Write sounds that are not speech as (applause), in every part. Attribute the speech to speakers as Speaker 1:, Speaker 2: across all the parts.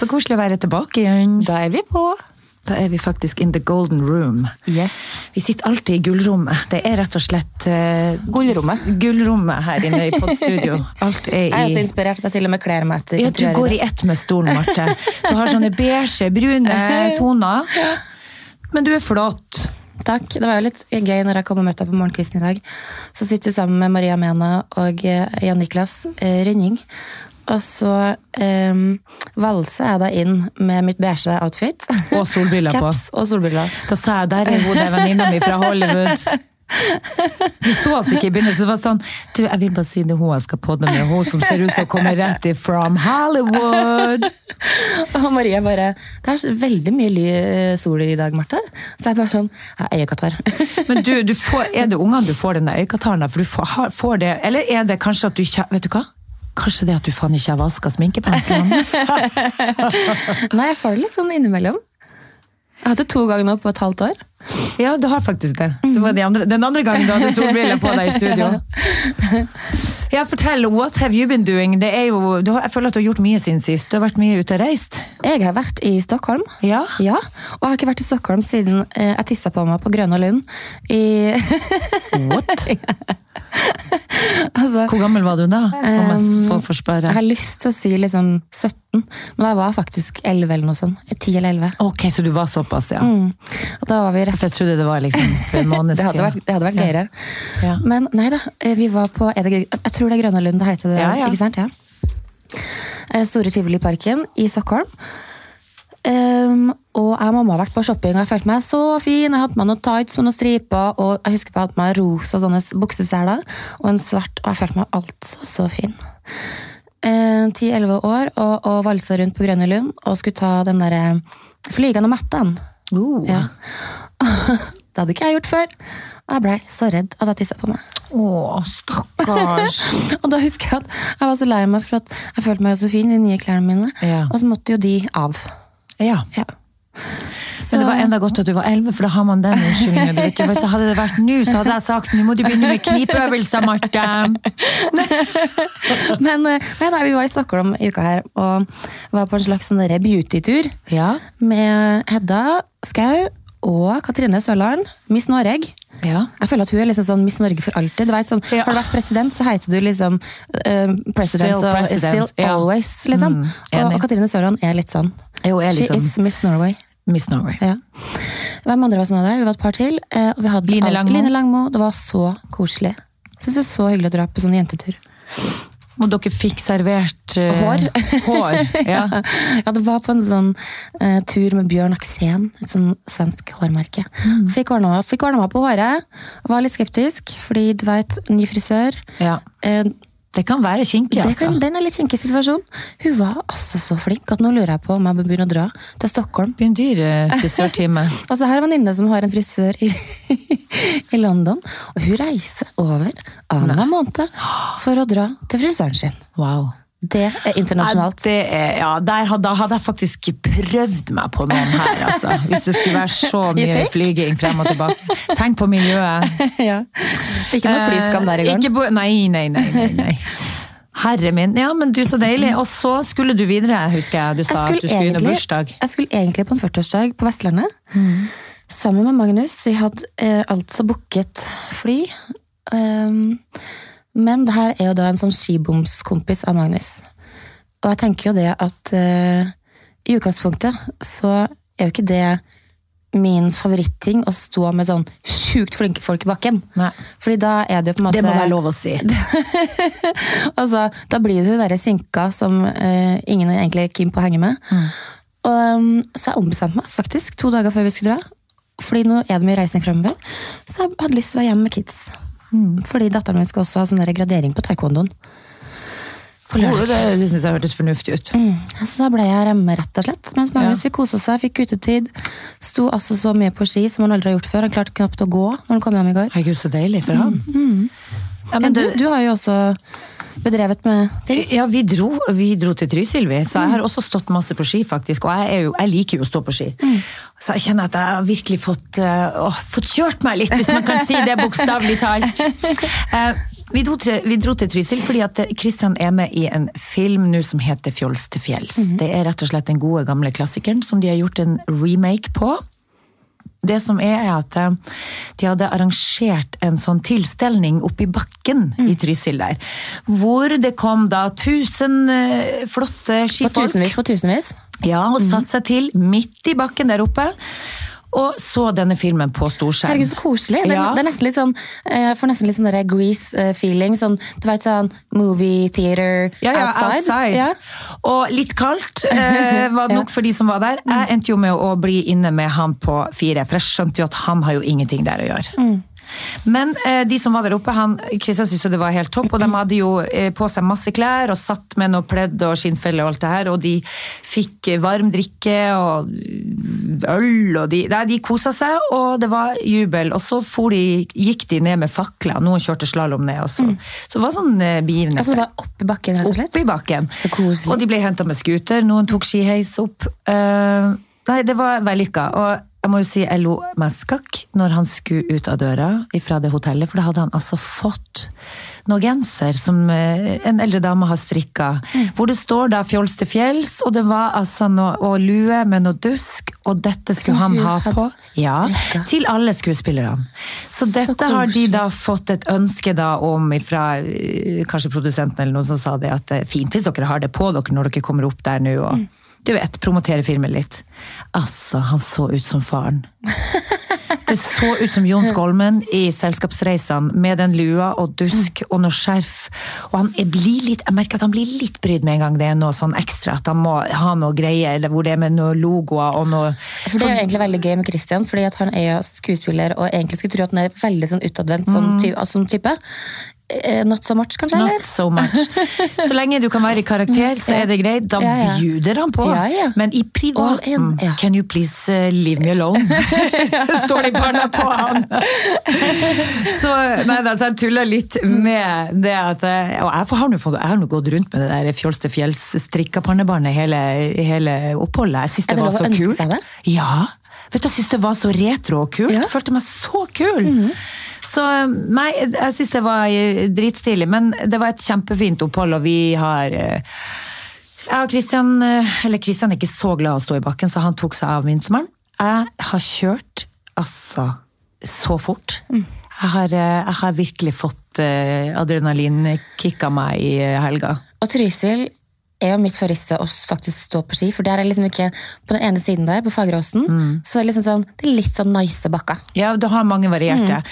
Speaker 1: så koselig å være tilbake igjen.
Speaker 2: Da er vi på.
Speaker 1: Da er vi faktisk in the golden room.
Speaker 2: Yes.
Speaker 1: Vi sitter alltid i gullrommet. Det er rett og slett uh,
Speaker 2: Gullrommet.
Speaker 1: Gullrommet her inne i podstudio. (laughs) Alt er
Speaker 2: Jeg er så inspirert at jeg til og med kler meg etter
Speaker 1: Ja, du går i ett med stolen, Marte. Du har sånne beige, brune (laughs) toner. Men du er flott.
Speaker 2: Takk. Det var jo litt gøy når jeg kom og møtte deg på morgenkvisten i dag. Så sitter du sammen med Maria Mena og eh, Jan Niklas eh, Rønning. Og så um, valser jeg da inn med mitt beige outfit.
Speaker 1: Og solbriller på.
Speaker 2: Caps og solbriller.
Speaker 1: Da sa jeg der er hun der venninna mi fra Hollywood. Du så oss ikke i begynnelsen. Det var sånn Du, jeg vil bare si det hun jeg skal podde med. Hun som ser ut som kommer rett i from Hollywood.
Speaker 2: Og Maria bare Det er veldig mye ly sol i dag, Marte. Så jeg bare sånn Jeg har øyekatarr.
Speaker 1: Men du, du får, er det ungene du får den øyekataren av? For du får, har- får det Eller er det kanskje at du Vet du hva? Kanskje det at du faen ikke har vaska sminkepenslene? (laughs) (laughs)
Speaker 2: Nei, jeg får det litt sånn innimellom. Jeg har hatt det to ganger nå på et halvt år.
Speaker 1: Ja, du har faktisk det. Det var de andre, den andre gangen du hadde solbriller på deg i studio. (laughs) Ja, fortell, what have you been doing? Det er jo, du har, jeg føler at du har gjort mye siden sist. Du har vært mye ute og reist.
Speaker 2: Jeg har vært i Stockholm.
Speaker 1: Ja.
Speaker 2: Ja, og jeg har ikke vært i Stockholm siden eh, jeg tissa på meg på Grønne Lund. I,
Speaker 1: What? (laughs)
Speaker 2: altså,
Speaker 1: Hvor gammel var du da? Um, jeg
Speaker 2: jeg har lyst til å si liksom 17, men jeg var faktisk 11 eller noe sånt. 10 eller 11.
Speaker 1: Ok, så du var såpass, ja.
Speaker 2: Mm. Og da var vi rett
Speaker 1: jeg trodde det var liksom for en (laughs) måneds
Speaker 2: Det hadde vært, det hadde vært gøyere.
Speaker 1: Ja.
Speaker 2: Men nei da, eh, vi var på Jeg tror det er Grønnelund det heter det,
Speaker 1: Ja, ja.
Speaker 2: ikke sant? Ja. Eh, Store Tivoliparken i Stockholm. Um, og jeg og mamma har vært på shopping og jeg følte meg så fin. Jeg hadde med noen tights med noen striper, og jeg husker på jeg hadde med rosa sånne bukseseler og en svart, og jeg følte meg altså så fin. Ti-elleve år og, og valsa rundt på Grønne Lund og skulle ta den derre flygende matten.
Speaker 1: Uh.
Speaker 2: Ja. (laughs) det hadde ikke jeg gjort før. Og jeg blei så redd at jeg tissa på meg.
Speaker 1: Å, stakkars. (laughs)
Speaker 2: Og da husker jeg at jeg var så lei meg for at jeg følte meg så fin i de nye klærne mine.
Speaker 1: Ja.
Speaker 2: Og så måtte jo de av.
Speaker 1: Ja.
Speaker 2: Ja. Så,
Speaker 1: Men det var enda godt at du var 11, for da har man den unnskyldningen. Hadde det vært nå, så hadde jeg sagt nå må du begynne med knipeøvelser, Marte. (laughs)
Speaker 2: Men eh, nei, nei, vi var i Stockholm i uka her og var på en slags sånn beautytur
Speaker 1: Ja.
Speaker 2: med Hedda Skau og Katrine Sørland, Miss Noreg.
Speaker 1: ja.
Speaker 2: Jeg føler at hun er liksom sånn Miss Norge for alltid. Du vet, sånn,
Speaker 1: Ja.
Speaker 2: Har du vært president, så heter du liksom uh, president
Speaker 1: Still
Speaker 2: og
Speaker 1: president,
Speaker 2: still
Speaker 1: ja.
Speaker 2: always, liksom.
Speaker 1: Mm,
Speaker 2: og, og Katrine Sørland er litt sånn.
Speaker 1: Jo, er
Speaker 2: She
Speaker 1: liksom
Speaker 2: is Miss Norway.
Speaker 1: Miss Norway.
Speaker 2: Ja. Hvem andre var som var der? Vi var et par til. eh, Og vi hadde
Speaker 1: Line Langmo.
Speaker 2: Line Langmo. Det var så koselig. Syns det er så hyggelig å dra på sånn jentetur.
Speaker 1: Og dere fikk servert uh,
Speaker 2: Hår.
Speaker 1: hår. Ja. (laughs)
Speaker 2: Ja, det var på en sånn uh, tur med Bjørn Aksen, et sånn svensk hårmerke.
Speaker 1: Mm.
Speaker 2: Fikk ordna meg, på håret. Var litt skeptisk, fordi du veit, ny frisør.
Speaker 1: ja.
Speaker 2: Eh,
Speaker 1: Det kan være kinkig, altså.
Speaker 2: kan, den er litt kinkig situasjon. Hun var altså så flink at nå lurer jeg på om jeg bør begynne å dra til Stockholm.
Speaker 1: Blir en dyr frisørtime.
Speaker 2: Altså, her er en venninne som har en frisør i, (laughs) i London, og hun reiser over annenhver måned for å dra til frisøren sin.
Speaker 1: Wow.
Speaker 2: Det er internasjonalt.
Speaker 1: Ja, det er, ja, der da hadde jeg faktisk prøvd meg på noen her, altså. Hvis det skulle være så (laughs) mye flyging frem og tilbake. Tenk på miljøet. (laughs)
Speaker 2: ja. Ikke noe flyskam der i
Speaker 1: bo nei, nei, nei, nei, nei. Herre min. Ja, men du, så deilig. Og så skulle du videre, husker jeg. Du sa at du skulle under bursdag.
Speaker 2: jeg skulle egentlig på en 40-årsdag på Vestlandet. Sammen med Magnus. Vi hadde eh, altså booket fly. Um, men det her er jo da en sånn skibomskompis av Magnus. Og jeg tenker jo det at uh, i utgangspunktet så er jo ikke det min favoritting å stå med sånn sjukt flinke folk i bakken.
Speaker 1: Nei.
Speaker 2: Fordi da er det jo på en måte
Speaker 1: Det må være lov å si. (laughs)
Speaker 2: altså, da blir det jo derre sinka som uh, ingen egentlig er keen på å henge med. Og, um, så jeg ombestemte meg faktisk to dager før vi skulle dra. Fordi nå er det mye reising fremover. Så jeg hadde lyst til å være hjemme med kids. Fordi datteren min skal også ha sånn der gradering på taekwondoen.
Speaker 1: Oh, det det syns jeg hørtes fornuftig ut.
Speaker 2: Mm. Så da ble jeg remme, rett og slett. Mens Magnus
Speaker 1: Ja.
Speaker 2: fikk kose seg, fikk utetid. Sto altså så mye på ski som han aldri har gjort før. Han klarte knapt å gå når han kom hjem i går.
Speaker 1: Herregud, så deilig for han. Ja,
Speaker 2: Men du, du har jo også bedrevet med ting.
Speaker 1: ja, vi dro, vi dro til Trysil, vi. Så jeg har også stått masse på ski, faktisk. Og jeg, jo, jeg liker jo å stå på ski. Så jeg kjenner at jeg har virkelig fått, eh, fått kjørt meg litt, hvis man kan si det bokstavelig talt. (laughs) Eh, Vi dro, til, vi dro til Trysil fordi at Kristian er med i en film nå som heter Fjols til fjells. Det er rett og slett den gode, gamle klassikeren som de har gjort en remake på. Det som er, er at eh, de hadde arrangert en sånn tilstelning oppe i bakken i Trysil der. Hvor det kom da tusen flotte flotte
Speaker 2: På
Speaker 1: skifolk.
Speaker 2: tusenvis på tusenvis.
Speaker 1: Ja, og satte seg til midt i bakken der oppe. Og så denne filmen på storskjerm.
Speaker 2: Herregud, så koselig. Det, er-
Speaker 1: Ja.
Speaker 2: det er nesten litt sånn, eh, Jeg får nesten litt sånn Grease-feeling. Sånn, du vet sånn movie theater
Speaker 1: Ja, ja, outside.
Speaker 2: outside. Ja.
Speaker 1: Og litt kaldt (laughs) eh, var det nok for de som var der. Jeg endte jo med å bli inne med han på fire, for jeg skjønte jo at han har jo ingenting der å gjøre. Men eh, de som var der oppe, han, Kristian syntes jo det var helt topp, og de hadde jo eh, på seg masse klær og satt med noe pledd og skinnfelle og alt det her, og de fikk eh, varm drikke og øl, og de, nei, de kosa seg, og det var jubel. Og så for de, gikk de ned med fakler, noen kjørte slalåm ned også. Så det var sånn eh, begivenhet.
Speaker 2: Altså, det var oppi bakken, rett og slett?
Speaker 1: Oppe i bakken.
Speaker 2: Så koselig.
Speaker 1: Og de ble henta med scooter, noen tok skiheis opp. Eh, nei, det var vellykka. Og jeg må jo si jeg lo meg skakk når han skulle ut av døra fra det hotellet, for da hadde han altså fått noen genser som eh, en eldre dame har strikka,
Speaker 2: Mm.
Speaker 1: hvor det står da 'Fjols til fjells', og det var altså noe og lue med noe dusk, og dette skulle
Speaker 2: Som
Speaker 1: han ha på. Ja, til alle skuespillerne. Så dette har de da fått et ønske da om fra eh, kanskje produsenten eller noen som sa det, at er fint hvis dere har det på dere når dere kommer opp der nå. og du vet, promotere filmen litt. Altså, han så ut som faren. Det så ut som Jon Skolmen i Selskapsreisene med den lua og dusk og noe skjerf. Og han blir litt, jeg merker at han blir litt brydd med en gang det er noe sånn ekstra. At han må ha noe greier hvor det er med noen logoer og noe
Speaker 2: For Det er jo egentlig veldig gøy med Christian, fordi han er jo skuespiller og egentlig skulle tro at han er veldig sånn utadvendt sånn, ty altså, sånn type. Eh, Not so much, kanskje?
Speaker 1: Not
Speaker 2: eller?
Speaker 1: so much. (laughs) Så lenge du kan være i karakter, så er det greit. Da bjuder han på.
Speaker 2: Ja, ja.
Speaker 1: Men i privaten
Speaker 2: in.
Speaker 1: Can you please uh, leave me alone? (laughs) (laughs) Står det i panna på han. Så nei, da, så jeg tuller litt med det at eh, Og jeg har nå gått rundt med det der Fjols til fjells strikka pannebarnet hele, hele oppholdet. Jeg syns
Speaker 2: Er
Speaker 1: det
Speaker 2: det
Speaker 1: var
Speaker 2: lov å
Speaker 1: så
Speaker 2: ønske
Speaker 1: kult.
Speaker 2: seg det?
Speaker 1: Ja. Vet du, jeg syns det var så retro og kult.
Speaker 2: Ja.
Speaker 1: Følte meg så kul. Så nei, jeg syns det var eh, dritstilig, men det var et kjempefint opphold, og vi har eh, Jeg og Kristian Eller Kristian er ikke så glad i å stå i bakken, så han tok seg av minstemann. Jeg har kjørt altså så fort. Jeg har, eh, jeg har virkelig fått adrenalin adrenalinkick av meg i eh, helga.
Speaker 2: Og Trysil er jo mitt favorittsted å faktisk stå på ski, for der er liksom ikke På den ene siden der, på Fageråsen, så det er liksom sånn Det er litt sånn nice bakker.
Speaker 1: Ja, du har mange varierte.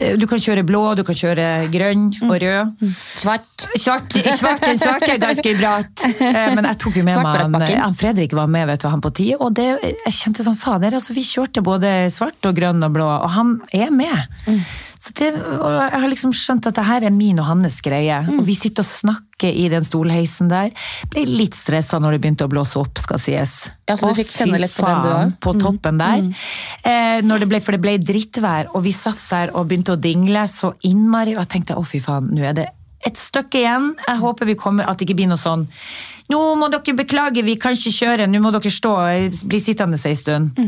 Speaker 1: Eh, Du kan kjøre blå, du kan kjøre grønn og rød.
Speaker 2: Svart.
Speaker 1: Svart, svart, den svarte er ganske bratt. Eh, Men jeg tok jo med meg han, han Fredrik var med, vet du, han på ti, og det, jeg kjente sånn fader, altså vi kjørte både svart og grønn og blå, og han er med. Så det, jeg har liksom skjønt at det her er min og hans greie, og vi sitter og snakker i den stolheisen der. Ble litt stressa når det begynte å blåse opp, skal sies.
Speaker 2: Ja, så du fikk kjenne litt på den du
Speaker 1: faen. På toppen der. Eh, når det ble, for det ble drittvær, og vi satt der og begynte å dingle så innmari, og jeg tenkte å fy faen, nå er det et stykke igjen. Jeg håper vi kommer, at det ikke blir noe sånn Nå må dere beklage, vi kan ikke kjøre, nå må dere stå og bli sittende en stund.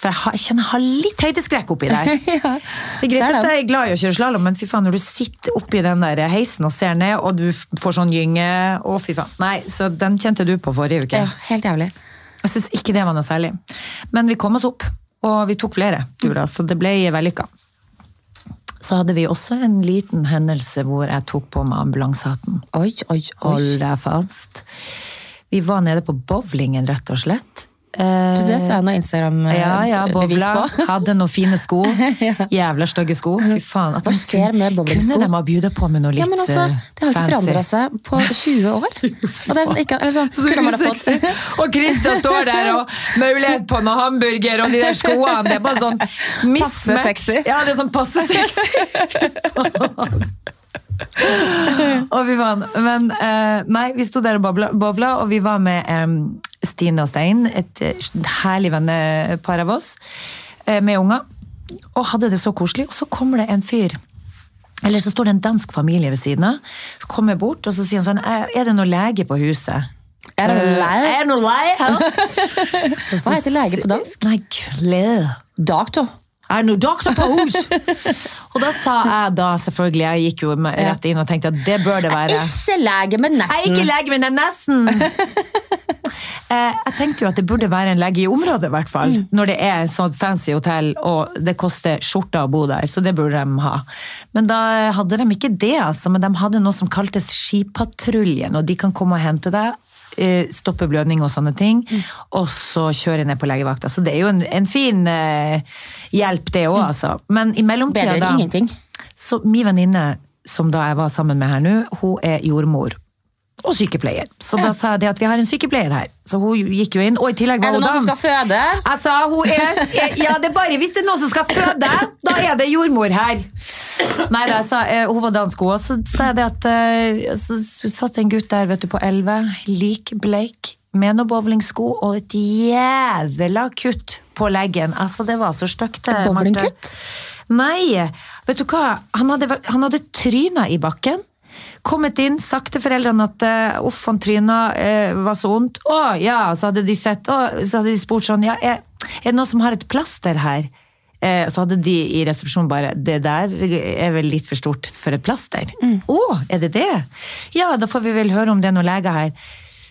Speaker 1: For jeg, har, jeg kjenner jeg har litt høydeskrekk oppi der. (laughs) Det er greit
Speaker 2: ser
Speaker 1: at jeg er glad i å kjøre slalåm, men fy faen, når du sitter oppi den der heisen og ser ned, og du får sånn gynge Å, fy faen. Nei, så den kjente du på forrige uke.
Speaker 2: Ja, helt jævlig.
Speaker 1: Jeg syns ikke det var noe særlig. Men vi kom oss opp, og vi tok flere turer, så det ble vellykka. Så hadde vi også en liten hendelse hvor jeg tok på meg ambulansehatten.
Speaker 2: Oi, oi, oi.
Speaker 1: Hold deg fast. Vi var nede på bowlingen, rett og slett. Eh,
Speaker 2: det ser jeg noe
Speaker 1: ja, ja,
Speaker 2: Instagram-bevis
Speaker 1: ja,
Speaker 2: på. (laughs)
Speaker 1: Hadde noen fine sko. (laughs) Jævla stygge sko. Fy faen.
Speaker 2: Hva skjer
Speaker 1: kunne-
Speaker 2: med bowlingsko?
Speaker 1: Kunne de ha bjudet på med noe litt
Speaker 2: Ja, men altså, Det har ikke forandra seg på (laughs) 20 år. Og det er sånn, ikke, eller sånn,
Speaker 1: Så
Speaker 2: man ha fått
Speaker 1: Og Christian står der og mulighet på noe hamburger og de der skoene. Det er bare sånn mismatch.
Speaker 2: sexy.
Speaker 1: Ja, det er sånn passe sexy. Fy faen. (laughs) Å, vi vant. Men uh, nei, vi sto der og bowla, og vi var med um, Stine og Stein, et eh, herlig vennepar av oss, uh, med unger. Og hadde det så koselig. Og så kommer det en fyr eller så står det en dansk familie ved siden av. Så kommer jeg bort, og så sier han sånn «Er- det noe lege på huset?
Speaker 2: Er det
Speaker 1: «Eh,
Speaker 2: lege?»
Speaker 1: Er det noe lege her? (laughs)
Speaker 2: Hva heter lege på dansk?
Speaker 1: Nei, klede.
Speaker 2: Doctor.
Speaker 1: Er det noe doktor på hus? (laughs) og da sa jeg da, selvfølgelig, jeg gikk jo rett inn og tenkte at det bør det være.
Speaker 2: Ikke lege, men
Speaker 1: Jeg er ikke lege, men jeg er nesten. (laughs) Eh, Jeg tenkte jo at det burde være en lege i området, i hvert fall. Når det er et sånt fancy hotell, og det koster skjorta å bo der. Så det burde de ha. Men da hadde de ikke det, altså. Men de hadde noe som kaltes Skipatruljen, og de kan komme og hente deg. Eh, Stoppe blødning og sånne ting, og så kjøre ned på legevakta. Så det er jo en, en fin eh, hjelp, det òg, altså. Men i mellomtida da så min venninne, som da jeg var sammen med her nå, hun er jordmor. Og sykepleier. Så da sa jeg at vi har en sykepleier her. Så hun gikk jo inn, og i tillegg var hun Er det
Speaker 2: noen som skal føde?
Speaker 1: Jeg sa hun er, er Ja, det er bare hvis det er noen som skal føde, da er det jordmor her. Nei da, jeg sa eh, hun var dansk hun, og så sa jeg det at eh, Så så satt en gutt der, vet du, på elleve, lik bleik, med noen bowlingsko og et jævla kutt på leggen. Altså, det var så stygt. Marte.
Speaker 2: bowlingkutt?
Speaker 1: Nei, vet du hva? Han hadde, han hadde tryna i bakken. Kommet inn, sagt til foreldrene at uh, uff, han tryna, eh, var så vondt. Å ja, så hadde de sett, å, så hadde de spurt sånn, ja, er, er det noen som har et plaster her? Eh, så hadde de i resepsjonen bare, det der er vel litt for stort for et plaster. Å, er det det? Ja, da får vi vel høre om det er noen leger her.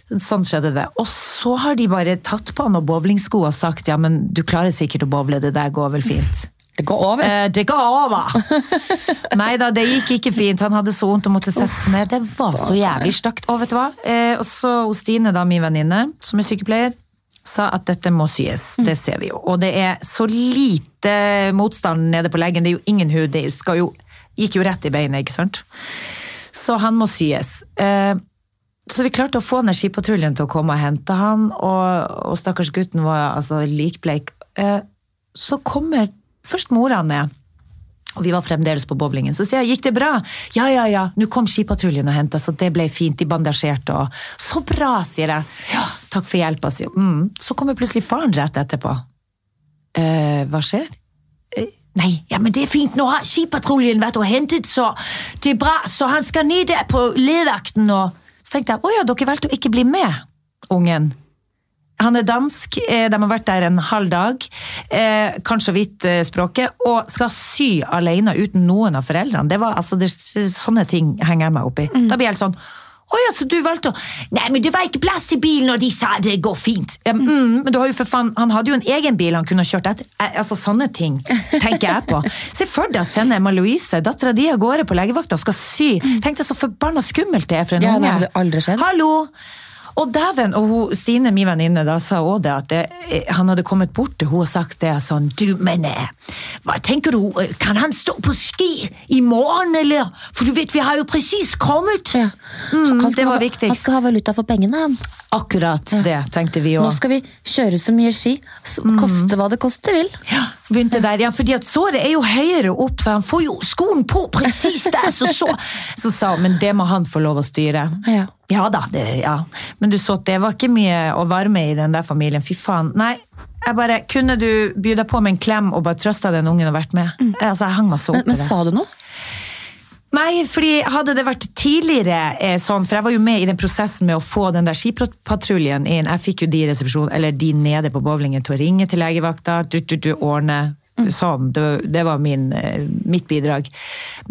Speaker 1: Sånn skjedde det. Og så har de bare tatt på noen bowlingsko og sagt ja, men du klarer sikkert å bowle, det der går vel fint.
Speaker 2: Det går over.
Speaker 1: Eh, det går over! (laughs) Nei da, det gikk ikke fint. Han hadde så vondt og måtte sette seg ned. Det var så jævlig stygt. Og vet du hva? Eh, og så Stine, da, min venninne, som er sykepleier, sa at dette må syes. Det ser vi jo. Og det er så lite motstand nede på leggen. Det er jo ingen hud. Det jo, gikk jo rett i beinet, ikke sant? Så han må syes. Eh, så vi klarte å få ned skipatruljen til å komme og hente han, og, og stakkars gutten var altså likbleik. Eh, så kommer først mora ned, og vi var fremdeles på bowlingen. Så sier jeg, gikk det bra? Ja, ja, ja, nå kom skipatruljen og henta, så det ble fint, de bandasjerte og Så bra, sier jeg. Ja, takk for hjelpa, sier hun. Mm. Så kommer plutselig faren rett etterpå. Eh, hva skjer? Eh, Nei, ja, men det er fint, nå har skipatruljen vært og hentet, så det er bra, så han skal ned der på legevakten og Så tenkte jeg, å ja, dere valgte å ikke bli med, ungen. Han er dansk, eh, de har vært der en halv dag, eh, kan så vidt eh, språket, og skal sy alene uten noen av foreldrene. Det var, altså, det, sånne ting henger jeg meg opp i. Da blir jeg helt sånn å ja, så du valgte å Nei, men det var ikke plass i bilen, og de sa det går fint. Mm, mm, men du har jo for faen Han hadde jo en egen bil han kunne kjørt etter. Altså, Sånne ting tenker jeg på. (laughs) Se for deg å sende Emma Louise, dattera di, av gårde på legevakta og skal sy. Tenk deg så forbanna skummelt det er for en
Speaker 2: Ja,
Speaker 1: unge.
Speaker 2: det hadde aldri skjedd.
Speaker 1: Hallo! Og dæven, og hun, Sine, min venninne, da sa også det at det, eh, han hadde kommet bort til henne og sagt det sånn Du, men eh, hva tenker du, eh, kan han stå på ski i morgen, eller? For du vet, vi har jo presis kommet!
Speaker 2: Ja.
Speaker 1: Mm, det var
Speaker 2: ha- Han skal ha valuta for pengene, han.
Speaker 1: Akkurat det, tenkte vi
Speaker 2: Nå skal vi kjøre så mye ski. koste
Speaker 1: Mm.
Speaker 2: Koste hva det koste vil.
Speaker 1: Ja, begynte der, ja, fordi at såret er jo høyere opp, så han får jo skoen på presis der, så så Så sa hun, men det må han få lov å styre.
Speaker 2: Ja.
Speaker 1: Ja da, det, ja. Men du så at det var ikke mye å varme i den der familien. Fy faen. Nei, jeg bare, kunne du by deg på med en klem og bare trøsta den ungen og vært med? Altså, jeg hang meg så
Speaker 2: Men,
Speaker 1: men, i
Speaker 2: men
Speaker 1: det.
Speaker 2: sa du noe?
Speaker 1: Nei, fordi hadde det vært tidligere eh, sånn, for jeg var jo med i den prosessen med å få den der skipatruljen inn. Jeg fikk jo de resepsjon, eller de nede på bowlingen til å ringe til legevakta, du, du, du, ordne. Sånn, det, det var min, eh, mitt bidrag.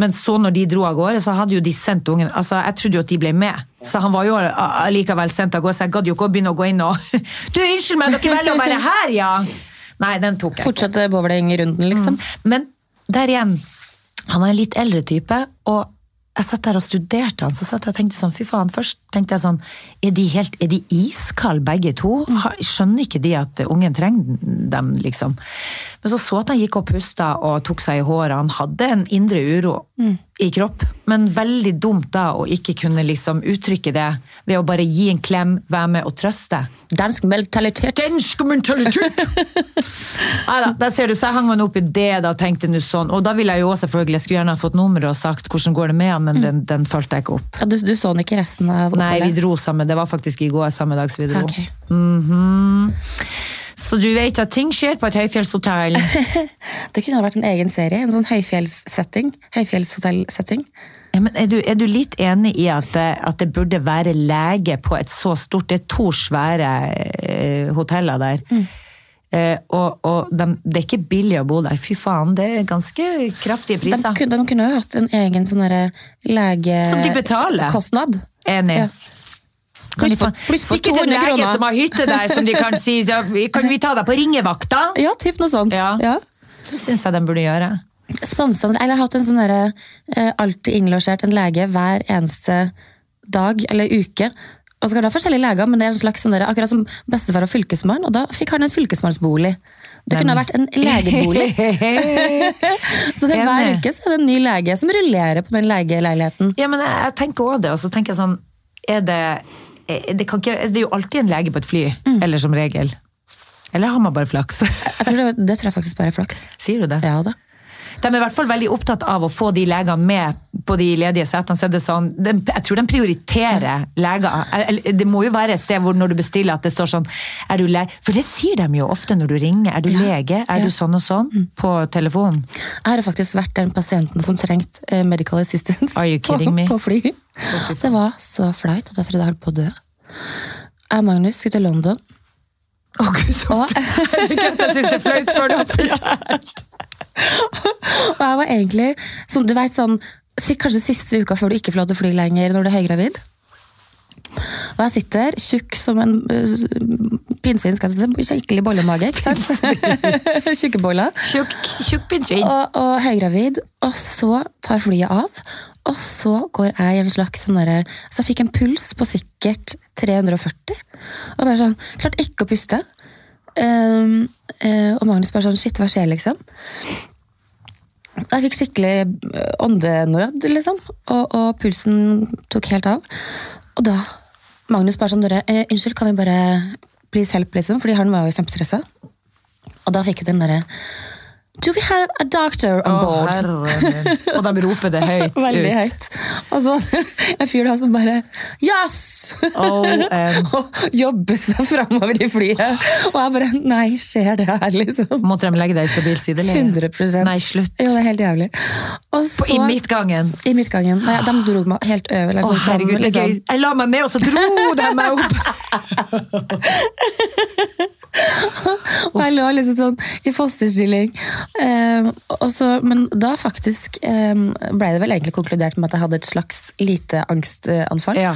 Speaker 1: Men så når de dro av gårde, så hadde jo de sendt ungen altså Jeg trodde jo at de ble med, så han var jo allikevel sendt av gårde, så jeg gadd jo ikke å begynne å gå inn og (laughs) Du, unnskyld meg, dere velger å være her, ja! Nei, den tok jeg.
Speaker 2: Fortsette bowlingrunden, liksom?
Speaker 1: Men der igjen, han var en litt eldre type, og jeg satt der og studerte han, så satt jeg og tenkte sånn, fy faen, først tenkte jeg sånn, er de helt, er de iskalde begge to? Skjønner ikke de at ungen trenger dem, liksom? Men så så at han gikk og pusta og tok seg i håret, han hadde en indre uro i kropp, men veldig dumt da å ikke kunne liksom uttrykke det ved å bare gi en klem, være med og trøste.
Speaker 2: Dansk mentalitet.
Speaker 1: Dansk mentalitet! (laughs) Neida, der ser du, så jeg hang meg opp i det da, og tenkte nå sånn. Og da ville jeg jo også selvfølgelig, jeg skulle gjerne ha fått nummeret og sagt hvordan går det med han, men den, den fulgte jeg ikke opp.
Speaker 2: Ja, du, du så den ikke resten av
Speaker 1: Nei, vi dro sammen. Det var faktisk i går samme dag som vi dro.
Speaker 2: Ok.
Speaker 1: Mhm. Så du vet at ting skjer på et høyfjellshotell. (laughs)
Speaker 2: Det kunne ha vært en egen serie. En sånn høyfjellssetting. Høyfjellshotellsetting.
Speaker 1: Ja, men er, du, er du litt enig i at det, at det burde være lege på et så stort Det er to svære eh, hoteller der. Eh, og og de, det er ikke billig å bo der. Fy faen, det er ganske kraftige
Speaker 2: De,
Speaker 1: priser.
Speaker 2: kunne- de kunne jo hatt en egen sånn lege...
Speaker 1: Som de betaler.
Speaker 2: Kostnad.
Speaker 1: Enig.
Speaker 2: Ja.
Speaker 1: Kan få,
Speaker 2: Pluss for
Speaker 1: sikkert en lege som har hytte der, som de kan si ja, Kan vi ta deg på ringevakta? (laughs)
Speaker 2: Ja, typ noe sånt.
Speaker 1: Ja.
Speaker 2: Ja.
Speaker 1: Det syns jeg de burde gjøre.
Speaker 2: Sponsa, eller jeg har hatt en sånn derre eh, alltid innlosjert en lege hver eneste dag eller uke. Og så kan det være forskjellige leger, men det er en slags sånn der, akkurat som bestefar og fylkesmann, og da fikk han en fylkesmannsbolig. Det kunne ha vært en legebolig. (laughs) Så det er hver uke så er det en ny lege som rullerer på den legeleiligheten.
Speaker 1: Ja, men jeg, jeg tenker også det, og så tenker jeg sånn Er det det, kan ikke, det er jo alltid en lege på et fly,
Speaker 2: Mm.
Speaker 1: eller som regel. Eller har man bare flaks?
Speaker 2: Jeg tror det, det tror jeg faktisk bare er flaks.
Speaker 1: Sier du det?
Speaker 2: Ja da.
Speaker 1: De er i hvert fall veldig opptatt av å få de legene med på de ledige setene. Så er det sånn, de, jeg tror de prioriterer leger. Det må jo være et sted hvor når du bestiller at det står sånn er du lege? For det sier de jo ofte når du ringer. Er du lege? Er
Speaker 2: ja.
Speaker 1: du sånn og sånn? På telefonen.
Speaker 2: Jeg har faktisk vært den pasienten som trengte eh, medical assistance
Speaker 1: Are you kidding (laughs)
Speaker 2: på,
Speaker 1: me?
Speaker 2: på fly. Det var så flaut at jeg trodde jeg holdt på å dø. Jeg og Magnus skulle til London.
Speaker 1: Å gud, så
Speaker 2: flaut!
Speaker 1: Jeg syns det er flaut før du har fortalt.
Speaker 2: Og jeg var egentlig sånn, du vet, sånn, kanskje siste uka før du ikke får lov til å fly lenger når du er høygravid. Og jeg sitter tjukk som en uh, pinnsvin. Skikkelig bollemage, ikke sant? (laughs) Tjukkeboller.
Speaker 1: Tjukk tjukk pinnsvin.
Speaker 2: Og, og høygravid, og så tar flyet av. Og så går jeg i en slags sånn derre Så jeg fikk en puls på sikkert 340. Og bare sånn Klarte ikke å puste. Um, eh, og Magnus bare sånn Shit, hva skjer, liksom? Jeg fikk skikkelig eh, åndenød, liksom. Og, og pulsen tok helt av. Og da Magnus bare sånn dere, eh, Unnskyld, kan vi bare please help, liksom? Fordi han var jo kjempestressa. Og da fikk vi den derre Do we have a doctor on
Speaker 1: Å,
Speaker 2: board?
Speaker 1: herre min. Og de (laughs) roper det høyt
Speaker 2: Veldig
Speaker 1: ut.
Speaker 2: høyt. Og så (laughs) en fyr da som bare Yes! (laughs) Og jobber seg framover i flyet. Og jeg bare Nei, skjer det her, liksom?
Speaker 1: Måtte de legge deg i stabil sideleie?
Speaker 2: 100
Speaker 1: Nei, slutt.
Speaker 2: Jo, det er helt jævlig. Så,
Speaker 1: I midtgangen.
Speaker 2: I midtgangen. Nei, de dro meg helt over.
Speaker 1: Å,
Speaker 2: Liksom, fram,
Speaker 1: herregud, er
Speaker 2: liksom.
Speaker 1: Jeg la meg ned, og så dro de meg opp!
Speaker 2: Og jeg lå liksom sånn i fosterstilling. Og så, men da faktisk eh, ble det vel egentlig konkludert med at jeg hadde et slags lite angstanfall.
Speaker 1: Ja.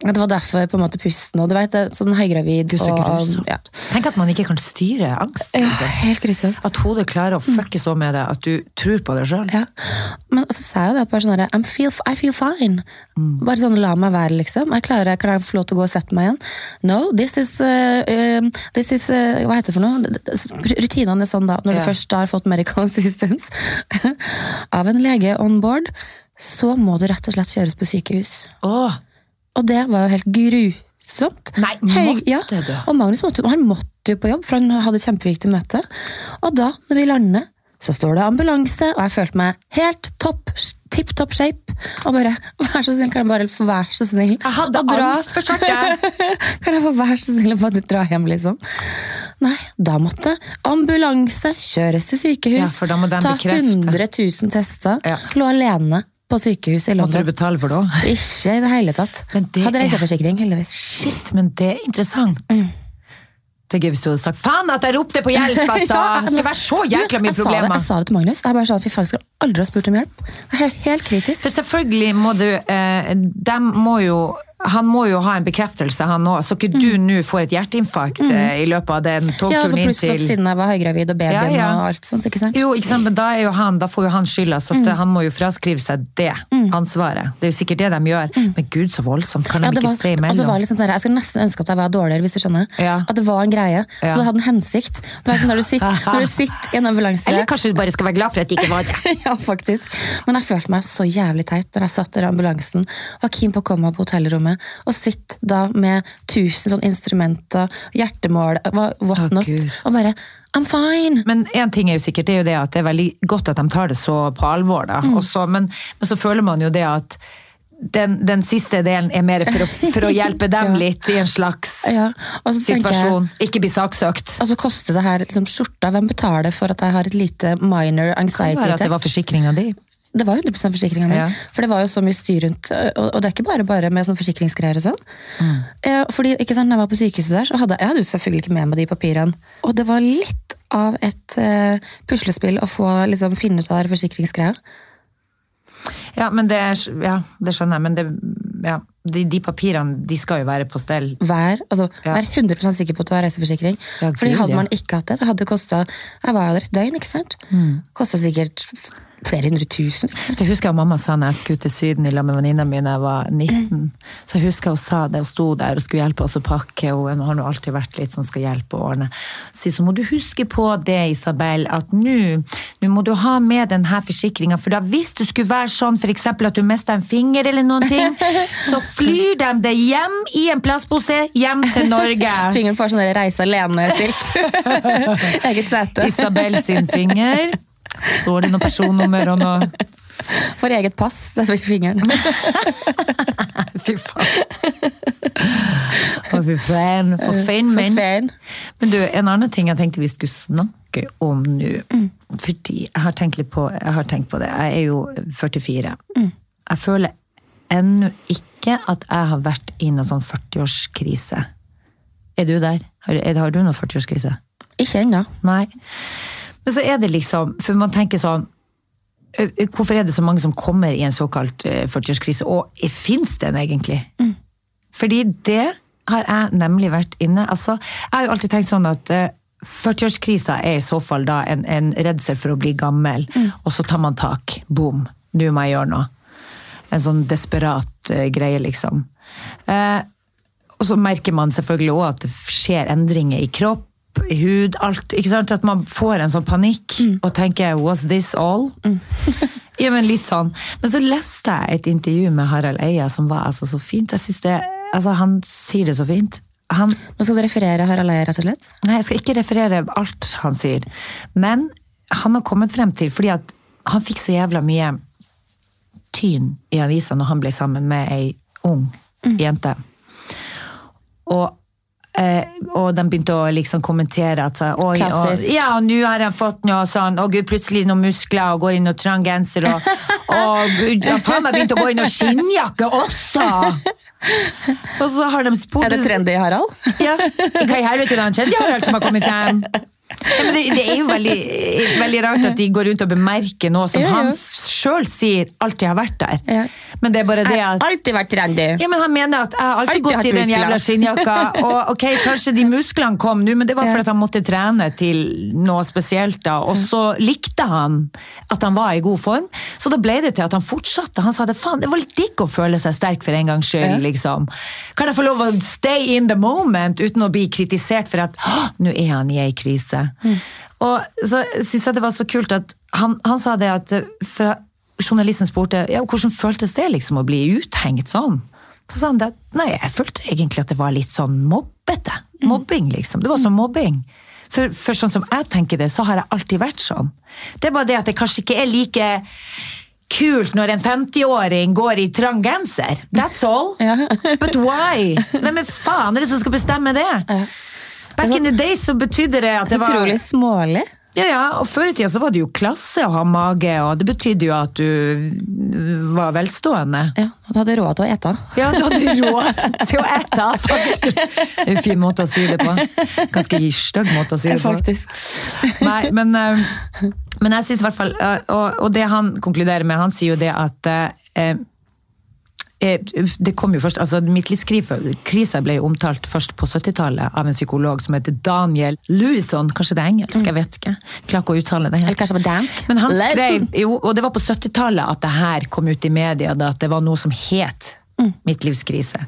Speaker 2: At Det var derfor på en måte pusten og du vet, sånn høygravid
Speaker 1: Gud, så
Speaker 2: og
Speaker 1: grusomt.
Speaker 2: ja.
Speaker 1: Tenk at man ikke kan styre angst.
Speaker 2: ja, Helt grusomt.
Speaker 1: At hodet klarer å fucke så med det at du tror på det sjøl.
Speaker 2: Ja. Men så sa jeg jo det at bare sånn der, I'm feel, I feel fine. Bare sånn la meg være, liksom. Jeg klarer, Kan jeg få lov til å gå og sette meg igjen? No, this is, uh, um, this is uh, Hva heter det for noe? Rutinene er sånn da, når
Speaker 1: du
Speaker 2: du først har fått medical (laughs) assistance av en lege on board, så må du rett og slett kjøres på sykehus.
Speaker 1: Åh,
Speaker 2: Og det var jo helt grusomt.
Speaker 1: Nei, måtte
Speaker 2: ja.
Speaker 1: det?
Speaker 2: Og Magnus måtte, han måtte jo på jobb, for han hadde et kjempeviktig møte. Og da, når vi lander, så står det ambulanse, og jeg følte meg helt topp, tipp topp shape. Og bare, vær så snill, kan jeg bare få være så snill
Speaker 1: jeg hadde angst for skjorte! (laughs)
Speaker 2: Kan jeg få være så snill å bare dra hjem, liksom? Nei, da måtte ambulanse kjøres til sykehus.
Speaker 1: Ja,
Speaker 2: ta
Speaker 1: bekrefte.
Speaker 2: 100 000 tester.
Speaker 1: Ja.
Speaker 2: Lå alene på sykehuset i
Speaker 1: Måtte du betale for det òg?
Speaker 2: Ikke i det hele tatt.
Speaker 1: Det
Speaker 2: Hadde reiseforsikring, heldigvis.
Speaker 1: Shit, men det er interessant. Det er gøy hvis du hadde sagt 'faen at jeg ropte på hjelp', (laughs) altså!
Speaker 2: Ja,
Speaker 1: skal være så jækla mye problemer.
Speaker 2: Jeg sa det til Magnus. Jeg bare sa, fy faen, jeg skulle aldri ha spurt om hjelp. Helt kritisk.
Speaker 1: For selvfølgelig må du eh, De må jo Han må jo ha en bekreftelse, han òg. Så ikke du nå får et hjerteinfarkt mm. i løpet av den
Speaker 2: togturen Ja, altså Pluss at siden jeg var høygravid og babyen
Speaker 1: Ja, ja.
Speaker 2: og alt sånt. ikke sant?
Speaker 1: Jo, ikke sant, men da, er jo han, da får jo han skylda, så
Speaker 2: Mm.
Speaker 1: han må jo fraskrive seg det ansvaret. Det er jo sikkert det de gjør. Men gud, så voldsomt. Kan de
Speaker 2: Mm. Ja,
Speaker 1: ikke
Speaker 2: var,
Speaker 1: se
Speaker 2: imellom? så var liksom sånn, jeg skulle nesten ønske at jeg var dårligere, hvis du skjønner.
Speaker 1: Ja.
Speaker 2: At det var en greie. Så det hadde en hensikt. Det var sånn når, du sitter, når du sitter i en ambulanse
Speaker 1: Eller kanskje du bare skal være glad for at det ikke var det. (laughs)
Speaker 2: ja, faktisk. Men jeg følte meg så jævlig teit da jeg satt i ambulansen var keen på å komme meg på hotellrommet og sitte da med tusen sånne instrumenter, hjertemål, what not,
Speaker 1: Gud.
Speaker 2: og bare I'm fine!
Speaker 1: Men én ting er jo sikkert, det er jo det at det er veldig godt at de tar det så på alvor. da.
Speaker 2: Mm.
Speaker 1: Så- men, men så føler man jo det at den, den siste delen er mer for å, for å hjelpe (laughs) dem litt i en slags
Speaker 2: Ja, tenker jeg
Speaker 1: situasjon. Ikke bli saksøkt.
Speaker 2: Og så koster det her liksom, skjorta. Hvem betaler for at jeg har et lite minor
Speaker 1: Kan det
Speaker 2: anxiety
Speaker 1: være at det var forsikringa di?
Speaker 2: Det var 100 forsikringa mi.
Speaker 1: Ja.
Speaker 2: For det var jo så mye styr rundt. Og, og det er ikke bare bare med sånn forsikringsgreier og sånn.
Speaker 1: Mm.
Speaker 2: Eh, fordi, ikke sant, når jeg var på sykehuset der, så hadde jeg hadde jo selvfølgelig ikke med meg de papirene. Og det var litt av et eh, puslespill å få liksom, finne ut av den forsikringsgreia.
Speaker 1: Ja, men det, ja, det skjønner jeg, men det, ja, de, de papirene de skal jo være på stell.
Speaker 2: Vær, altså,
Speaker 1: Ja.
Speaker 2: vær 100 sikker på at du har reiseforsikring.
Speaker 1: Ja,
Speaker 2: Fordi hadde man ikke hatt det, det hadde kosta Jeg var der et døgn, ikke sant?
Speaker 1: Mm.
Speaker 2: Kosta sikkert flere hundre tusen.
Speaker 1: Det husker jeg mamma sa når jeg skulle til Syden i lag med venninna mi da jeg var 19. Så jeg husker hun sa det, hun sto der og skulle hjelpe oss å pakke. og Hun har nå alltid vært litt sånn skal hjelpe å ordne. Så så må du huske på det, Isabel, at nå må du ha med denne forsikringa. For da hvis du skulle være sånn eksempel at du mista en finger eller noen ting, (laughs) så flyr de det hjem i en plastpose hjem til Norge. (laughs)
Speaker 2: Fingeren får sånn reise alene-skilt. (laughs) Eget sete.
Speaker 1: Isabel sin finger. Så er det noe personnummer og noe
Speaker 2: For eget pass fikk fingeren. (laughs)
Speaker 1: Fy faen. Oh, fy faen. For faen, men.
Speaker 2: Fan.
Speaker 1: Men du, en annen ting jeg tenkte vi skulle snakke om nå. Fordi jeg har på, jeg har tenkt på det. Jeg er jo 44. Jeg føler ennå ikke at jeg har vært i noen sånn 40-årskrise. Er du der? Har, er, har du noen 40-årskrise?
Speaker 2: Ikke ennå.
Speaker 1: Nei. Men så er det liksom, for man tenker sånn ø, ø, Hvorfor er det så mange som kommer i en såkalt 40-årskrise, og fins den egentlig? Fordi det har jeg nemlig vært inne altså, Jeg har jo alltid tenkt sånn at 40-årskrisa er i så fall da en, en redsel for å bli gammel, og så tar man tak. Boom. Nå må jeg gjøre noe. En sånn desperat greie, liksom. Eh, og så merker man selvfølgelig òg at det skjer endringer i kropp, i hud, alt. ikke sant? At man får en sånn panikk og tenker 'was this all'? (laughs) ja, men litt sånn. Men så leste jeg et intervju med Harald Eia som var altså så fint. Jeg synes det, altså Han sier det så fint. Han,
Speaker 2: Nå skal du referere Harald Eia, rett og slett.
Speaker 1: Nei, jeg skal ikke referere alt han sier. Men han har kommet frem til, fordi at han fikk så jævla mye tyn i avisa når han ble sammen med ei ung jente. Og, eh, og de begynte å liksom kommentere at Oi, og, ja, og nå har han fått noe sånn Å gud, plutselig noen muskler og går inn og trang genser og (laughs) og gud, ja, faen meg begynt å gå inn og skinnjakke også! Og så har de spurt
Speaker 2: Er det trendy, Harald?
Speaker 1: ja. Hva i helvete er det skjedde, Harald, som har kommet frem? Ja, men det, det er jo veldig, veldig rart at de går rundt og bemerker noe som
Speaker 2: Ja, ja.
Speaker 1: han sjøl sier alltid har vært der.
Speaker 2: Ja.
Speaker 1: Men det er bare det
Speaker 2: Jeg har
Speaker 1: at
Speaker 2: alltid vært trendy.
Speaker 1: ja, men Han mener at jeg har alltid
Speaker 2: Alltid
Speaker 1: gått i den
Speaker 2: muskler.
Speaker 1: jævla skinnjakka. Og ok, kanskje de musklene kom nå, men det var
Speaker 2: Ja.
Speaker 1: for han måtte trene til noe spesielt. da, Og så likte han at han var i god form, så da ble det til at han fortsatte. Han sa det faen, det var litt digg å føle seg sterk for en gangs skyld. Liksom. Kan jeg få lov å stay in the moment uten å bli kritisert for at nå er han i ei krise.
Speaker 2: Mm.
Speaker 1: Og så synes jeg det var så kult at han, han sa det at eh, fra, journalisten spurte ja, hvordan føltes det liksom å bli uthengt sånn. Så sa han det at nei, jeg følte egentlig at det var litt sånn mobbete. Mobbing, liksom. Det var sånn mobbing. For, for sånn som jeg tenker det, så har jeg alltid vært sånn. Det er bare det at det kanskje ikke er like kult når en 50-åring går i trang genser. That's all. But why? Nei, men faen er det som skal bestemme det? Back in the days så betydde det at
Speaker 2: Så
Speaker 1: det var
Speaker 2: utrolig smålig.
Speaker 1: ja, ja, og Før i tida så var det jo klasse å ha mage, og det betydde jo at du var velstående.
Speaker 2: Ja, og du hadde råd til å ete.
Speaker 1: Ja, du hadde råd til å ete, faktisk. En fin måte å si det på. Ganske stygg måte å si det på.
Speaker 2: Faktisk.
Speaker 1: Nei, men, eh, men jeg synes i hvert fall eh, og, og det han konkluderer med, han sier jo det at eh, det kom jo først, altså Midtlivskrisa ble jo omtalt først på 70-tallet av en psykolog som heter Daniel Louison. Kanskje det er engelsk? Jeg vet ikke. Klarer ikke å uttale det
Speaker 2: Eller kanskje det var dansk.
Speaker 1: Men han skrev, jo, og det var på 70-tallet at det her kom ut i media, da, at det var noe som het midtlivskrise.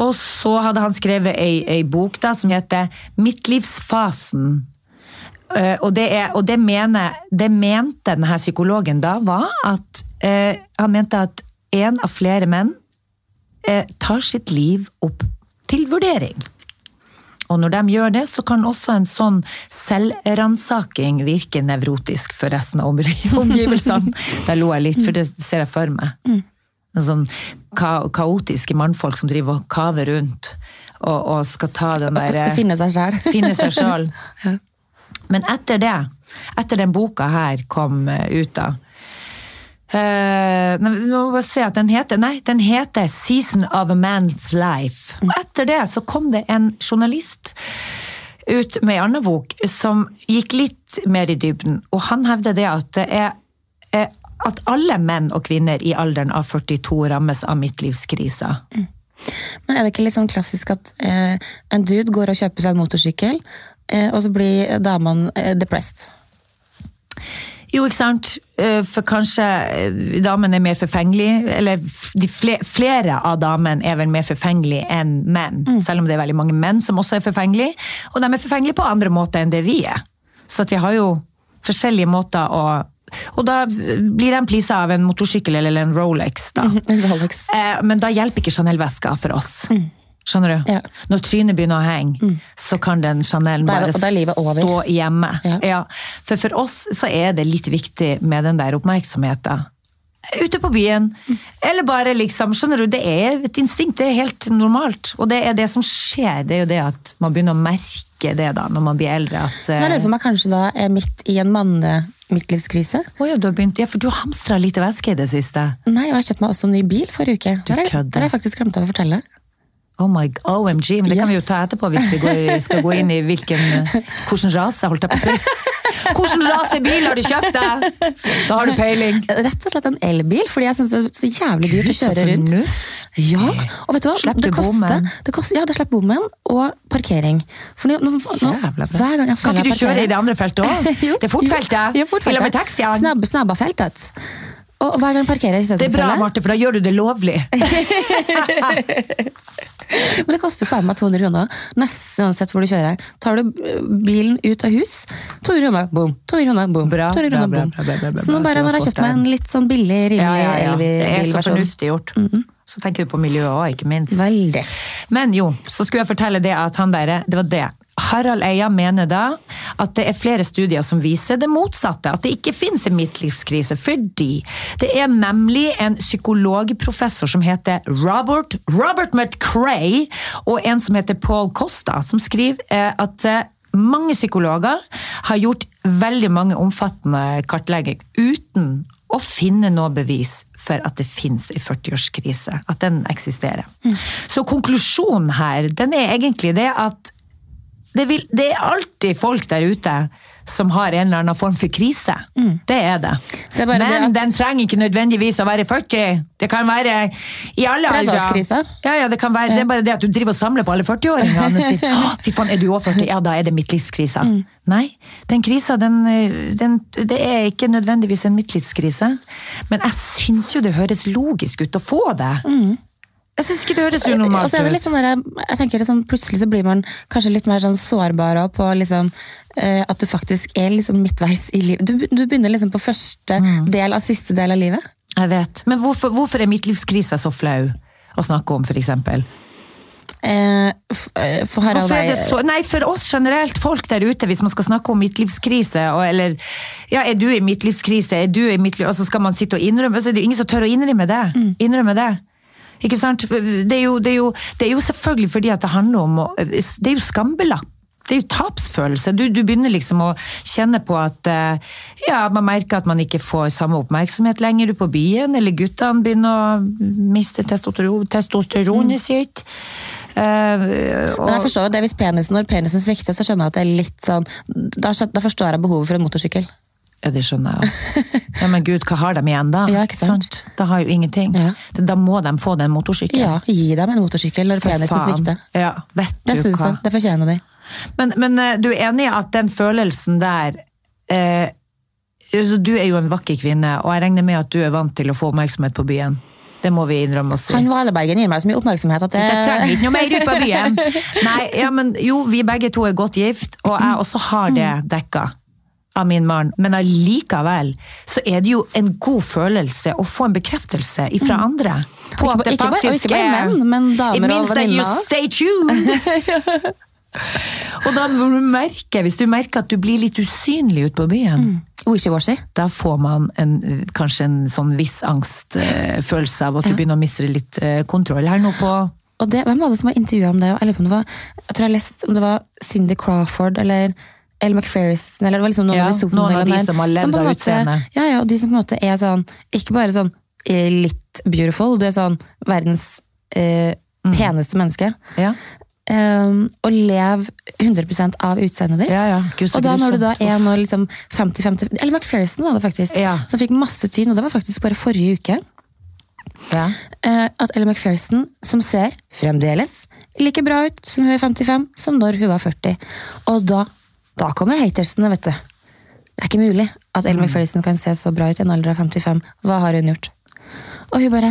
Speaker 1: Og så hadde han skrevet ei, ei bok da, som heter Midtlivsfasen. Uh, og det, er, og det, mener, det mente denne psykologen da, var at uh, han mente at en av flere menn eh, tar sitt liv opp til vurdering. Og når de gjør det, så kan også en sånn selvransaking virke nevrotisk for resten av (laughs) omgivelsene. Der lo jeg litt, for det ser jeg for meg. En sånn ka kaotiske mannfolk som driver og kaver rundt og, og skal ta den der
Speaker 2: skal finne seg sjæl. (laughs)
Speaker 1: finne seg sjøl. Men etter det, etter den boka her kom eh, ut da, Eh, nei, nå må bare se at den heter Nei, den heter 'Season of a Man's Life'. Og etter det så kom det en journalist ut med ei anna bok som gikk litt mer i dybden, og han hevder det at det er er at alle menn og kvinner i alderen av 42 rammes av midtlivskrisa
Speaker 2: Men er det ikke litt sånn klassisk at eh, en dude går og kjøper seg en motorsykkel, eh, og så blir damene eh, depressed?
Speaker 1: Jo, ikke sant. Eh, For kanskje damene er mer forfengelige. eller f- de fle- flere av damene er vel mer forfengelige enn menn. Selv om det er veldig mange menn som også er forfengelige. Og de er forfengelige på andre måter enn det vi er. Så vi har jo forskjellige måter å Og da blir de pleasa av en motorsykkel eller en Rolex, da. (laughs)
Speaker 2: En Rolex.
Speaker 1: Eh, Men da hjelper ikke Chanel-veska for oss. Skjønner du?
Speaker 2: Ja.
Speaker 1: Når trynet begynner å henge, så kan den Chanelen bare stå hjemme.
Speaker 2: Ja.
Speaker 1: For for oss så er det litt viktig med den der oppmerksomheten. Ute på byen, eller bare liksom Skjønner du, det er et instinkt, det er helt normalt. Og det er det som skjer, det er jo det at man begynner å merke det da, når man blir eldre. At,
Speaker 2: jeg lurer på om jeg kanskje da er midt i en manne-midtlivskrise.
Speaker 1: å ja, du har begynt, ja, for du har hamstra lite væske i det siste.
Speaker 2: Nei, og jeg kjøpte meg også en ny bil forrige uke. Har
Speaker 1: kødder.
Speaker 2: det har jeg faktisk glemt å fortelle.
Speaker 1: Oh my, OMG, men det kan vi jo ta etterpå hvis vi går, skal gå inn i hvilken, hvilken rase, holdt jeg på å si. Hvilken rase bil har du kjøpt deg? Da har du peiling.
Speaker 2: Rett og slett en elbil, fordi jeg syns det er så jævlig dyrt å kjøre rundt. Ja, og vet du hva?
Speaker 1: Slepp
Speaker 2: det
Speaker 1: bommen?
Speaker 2: ja, det slapp bommen og parkering. For nå, nå, nå, hver gang jeg
Speaker 1: Kan ikke du kjøre i det andre feltet òg? (laughs) Det er fortfeltet.
Speaker 2: jo, fortfeltet.
Speaker 1: Eller med taxiene.
Speaker 2: Snabb, snabbafeltet. Og hver gang parkerer jeg
Speaker 1: Det er bra, Marte, for da gjør du det lovlig. (laughs) (laughs)
Speaker 2: Men det koster faen meg 200 kroner, nesten uansett hvor du kjører. Tar du eh, bilen ut av hus, 200 kroner, boom. 200 kroner, boom.
Speaker 1: Bra,
Speaker 2: 200
Speaker 1: bra,
Speaker 2: kroner,
Speaker 1: bra,
Speaker 2: boom.
Speaker 1: bra, bra, bra,
Speaker 2: Så nå bare når jeg
Speaker 1: har
Speaker 2: kjøpt meg en litt sånn billig, rimelig
Speaker 1: Ja, ja, ja. Det er så fornuftig gjort. Så tenker du på miljøet òg, ikke minst.
Speaker 2: Veldig.
Speaker 1: Men jo, så skulle jeg fortelle det at han der, det var det. Harald Eia mener da at det er flere studier som viser det motsatte, at det ikke finnes en midtlivskrise, fordi det er nemlig en psykologprofessor som heter Robert, Robert McCray, og en som heter Paul Costa, som skriver eh, at eh, mange psykologer har gjort veldig mange omfattende kartlegginger uten å finne noe bevis for at det finnes en 40-årskrise, at den eksisterer. Så konklusjonen her, den er egentlig det at det, vil, det er alltid folk der ute som har en eller annen form for krise. Det er det.
Speaker 2: Det er
Speaker 1: Men
Speaker 2: det at-
Speaker 1: den trenger ikke nødvendigvis å være 40. Det kan være i alle aldre.
Speaker 2: 30-årskrise?
Speaker 1: Ja, ja, det, kan være, det er bare det at du driver og samler på alle 40-åringene. og sier, (laughs) Fy faen, er du òg 40? Ja, da er det midtlivskrisa.
Speaker 2: Mm.
Speaker 1: Nei, den krisa, den, den, det er ikke nødvendigvis en midtlivskrise. Men jeg syns jo det høres logisk ut å få det. Jeg syns ikke det høres unormalt
Speaker 2: så er det litt
Speaker 1: ut.
Speaker 2: sånn der, jeg tenker sånn, Plutselig så blir man kanskje litt mer sånn sårbar på liksom, uh, at du faktisk er liksom midtveis i livet. Du, du begynner liksom på første
Speaker 1: Mm.
Speaker 2: del av siste del av livet.
Speaker 1: Jeg vet. Men hvorfor, hvorfor er midtlivskrisa så flau å snakke om, for eksempel?
Speaker 2: Eh, eh, for Harald
Speaker 1: Hvorfor er det så, nei, for oss generelt, folk der ute, hvis man skal snakke om midtlivskrise, og, eller ja, er du i midtlivskrise, er du i midtliv, og så skal man sitte og innrømme, så er det jo ingen som tør å innrømme det. Innrømme det. Ikke sant? Det er, jo, det, er jo, det er jo selvfølgelig fordi at det handler om å, Det er jo skambelagt. Det er jo tapsfølelse. Du, du begynner liksom å kjenne på at eh, ja, man merker at man ikke får samme oppmerksomhet lenger på byen, eller guttene begynner å miste testosteron, testosteronet sitt. Uh, og,
Speaker 2: Men jeg forstår jo det hvis penisen, når penisen svikter, så skjønner jeg at det er litt sånn Da, da forstår jeg behovet for en motorsykkel.
Speaker 1: Ja, det skjønner jeg jo. Ja, men gud, hva har de igjen da? (laughs)
Speaker 2: Ja, ikke sant?
Speaker 1: Da har jo ingenting.
Speaker 2: Ja.
Speaker 1: Da må de få den motorsykkelen.
Speaker 2: Ja, gi dem en motorsykkel når penisen svikter.
Speaker 1: Ja, vet
Speaker 2: Det
Speaker 1: du
Speaker 2: syns
Speaker 1: hva.
Speaker 2: jeg. Det fortjener de.
Speaker 1: Men, men eh, du er enig i at den følelsen der eh, altså, Du er jo en vakker kvinne, og jeg regner med at du er vant til å få oppmerksomhet på byen. Det må vi innrømme oss i.
Speaker 2: Han Valebergen gir meg så mye oppmerksomhet at det
Speaker 1: Jeg trenger ikke noe mer ut på byen! (laughs) Nei, ja, men jo, vi begge to er godt gift, og jeg også har det dekka av min mann, men allikevel så er det jo en god følelse å få en bekreftelse fra andre. På at det faktisk er
Speaker 2: menn, men damer og venninner.
Speaker 1: stay tuned! (laughs) (laughs) og da når du merker, hvis du merker at du blir litt usynlig ute på byen,
Speaker 2: Wishy-washy.
Speaker 1: da får man en, kanskje en sånn viss angstfølelse av at du begynner å miste litt eh, kontroll her nå på
Speaker 2: det, hvem var det som var intervjua om det? Jeg, på det var, jeg tror jeg leste om det var Cindy Crawford eller Elle McPherson, eller det var liksom noen
Speaker 1: Ja,
Speaker 2: av de
Speaker 1: noen av de som har levd av utseendet.
Speaker 2: Ja, ja, og de som på en måte er sånn, ikke bare sånn eh, litt beautiful, du er sånn verdens eh,
Speaker 1: Mm.
Speaker 2: peneste menneske.
Speaker 1: Ja,
Speaker 2: Um, og lev 100 av utseendet ditt.
Speaker 1: ja. ja. Gud,
Speaker 2: Og da når du da er nå liksom 50-50 Eller McPherson var det faktisk,
Speaker 1: Ja.
Speaker 2: som fikk masse tyn, og det var faktisk bare forrige uke.
Speaker 1: Ja.
Speaker 2: eh, at Ellen McPherson, som ser fremdeles like bra ut som hun er 55, som når hun var 40. Og da, da kommer hatersene, vet du. Det er ikke mulig at
Speaker 1: Ellen
Speaker 2: Ellie kan se så bra ut i en alder av 55. Hva har hun gjort? Og hun bare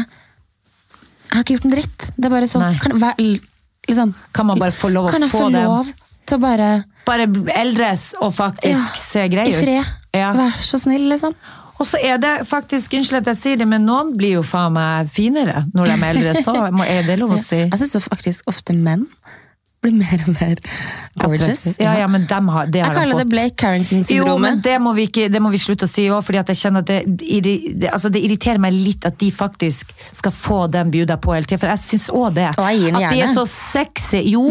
Speaker 2: Jeg har ikke gjort en dritt. Det er bare sånn kan, vær, liksom,
Speaker 1: Kan man bare få lov å få
Speaker 2: få
Speaker 1: det?
Speaker 2: lov til å bare
Speaker 1: Bare eldres og faktisk
Speaker 2: Ja,
Speaker 1: se grei
Speaker 2: I
Speaker 1: ut.
Speaker 2: fred.
Speaker 1: Ja.
Speaker 2: Vær så snill, liksom.
Speaker 1: Og så er det faktisk, unnskyld at jeg sier det, men noen blir jo faen meg finere når de er eldre. Så (laughs) er det lov å si.
Speaker 2: Jeg syns faktisk ofte menn blir mer og mer gorgeous.
Speaker 1: Ja, ja, men dem har, det har
Speaker 2: Jeg
Speaker 1: de
Speaker 2: kaller det
Speaker 1: fått.
Speaker 2: Blake
Speaker 1: Jo, men
Speaker 2: Carrington-syndromet.
Speaker 1: det må vi, ikke, det må vi slutte å si òg, fordi jeg kjenner at det, det, altså det irriterer meg litt at de faktisk skal få den bjuda på hele tida. For jeg syns òg det.
Speaker 2: Og jeg gir den
Speaker 1: at de er så sexy. Jo,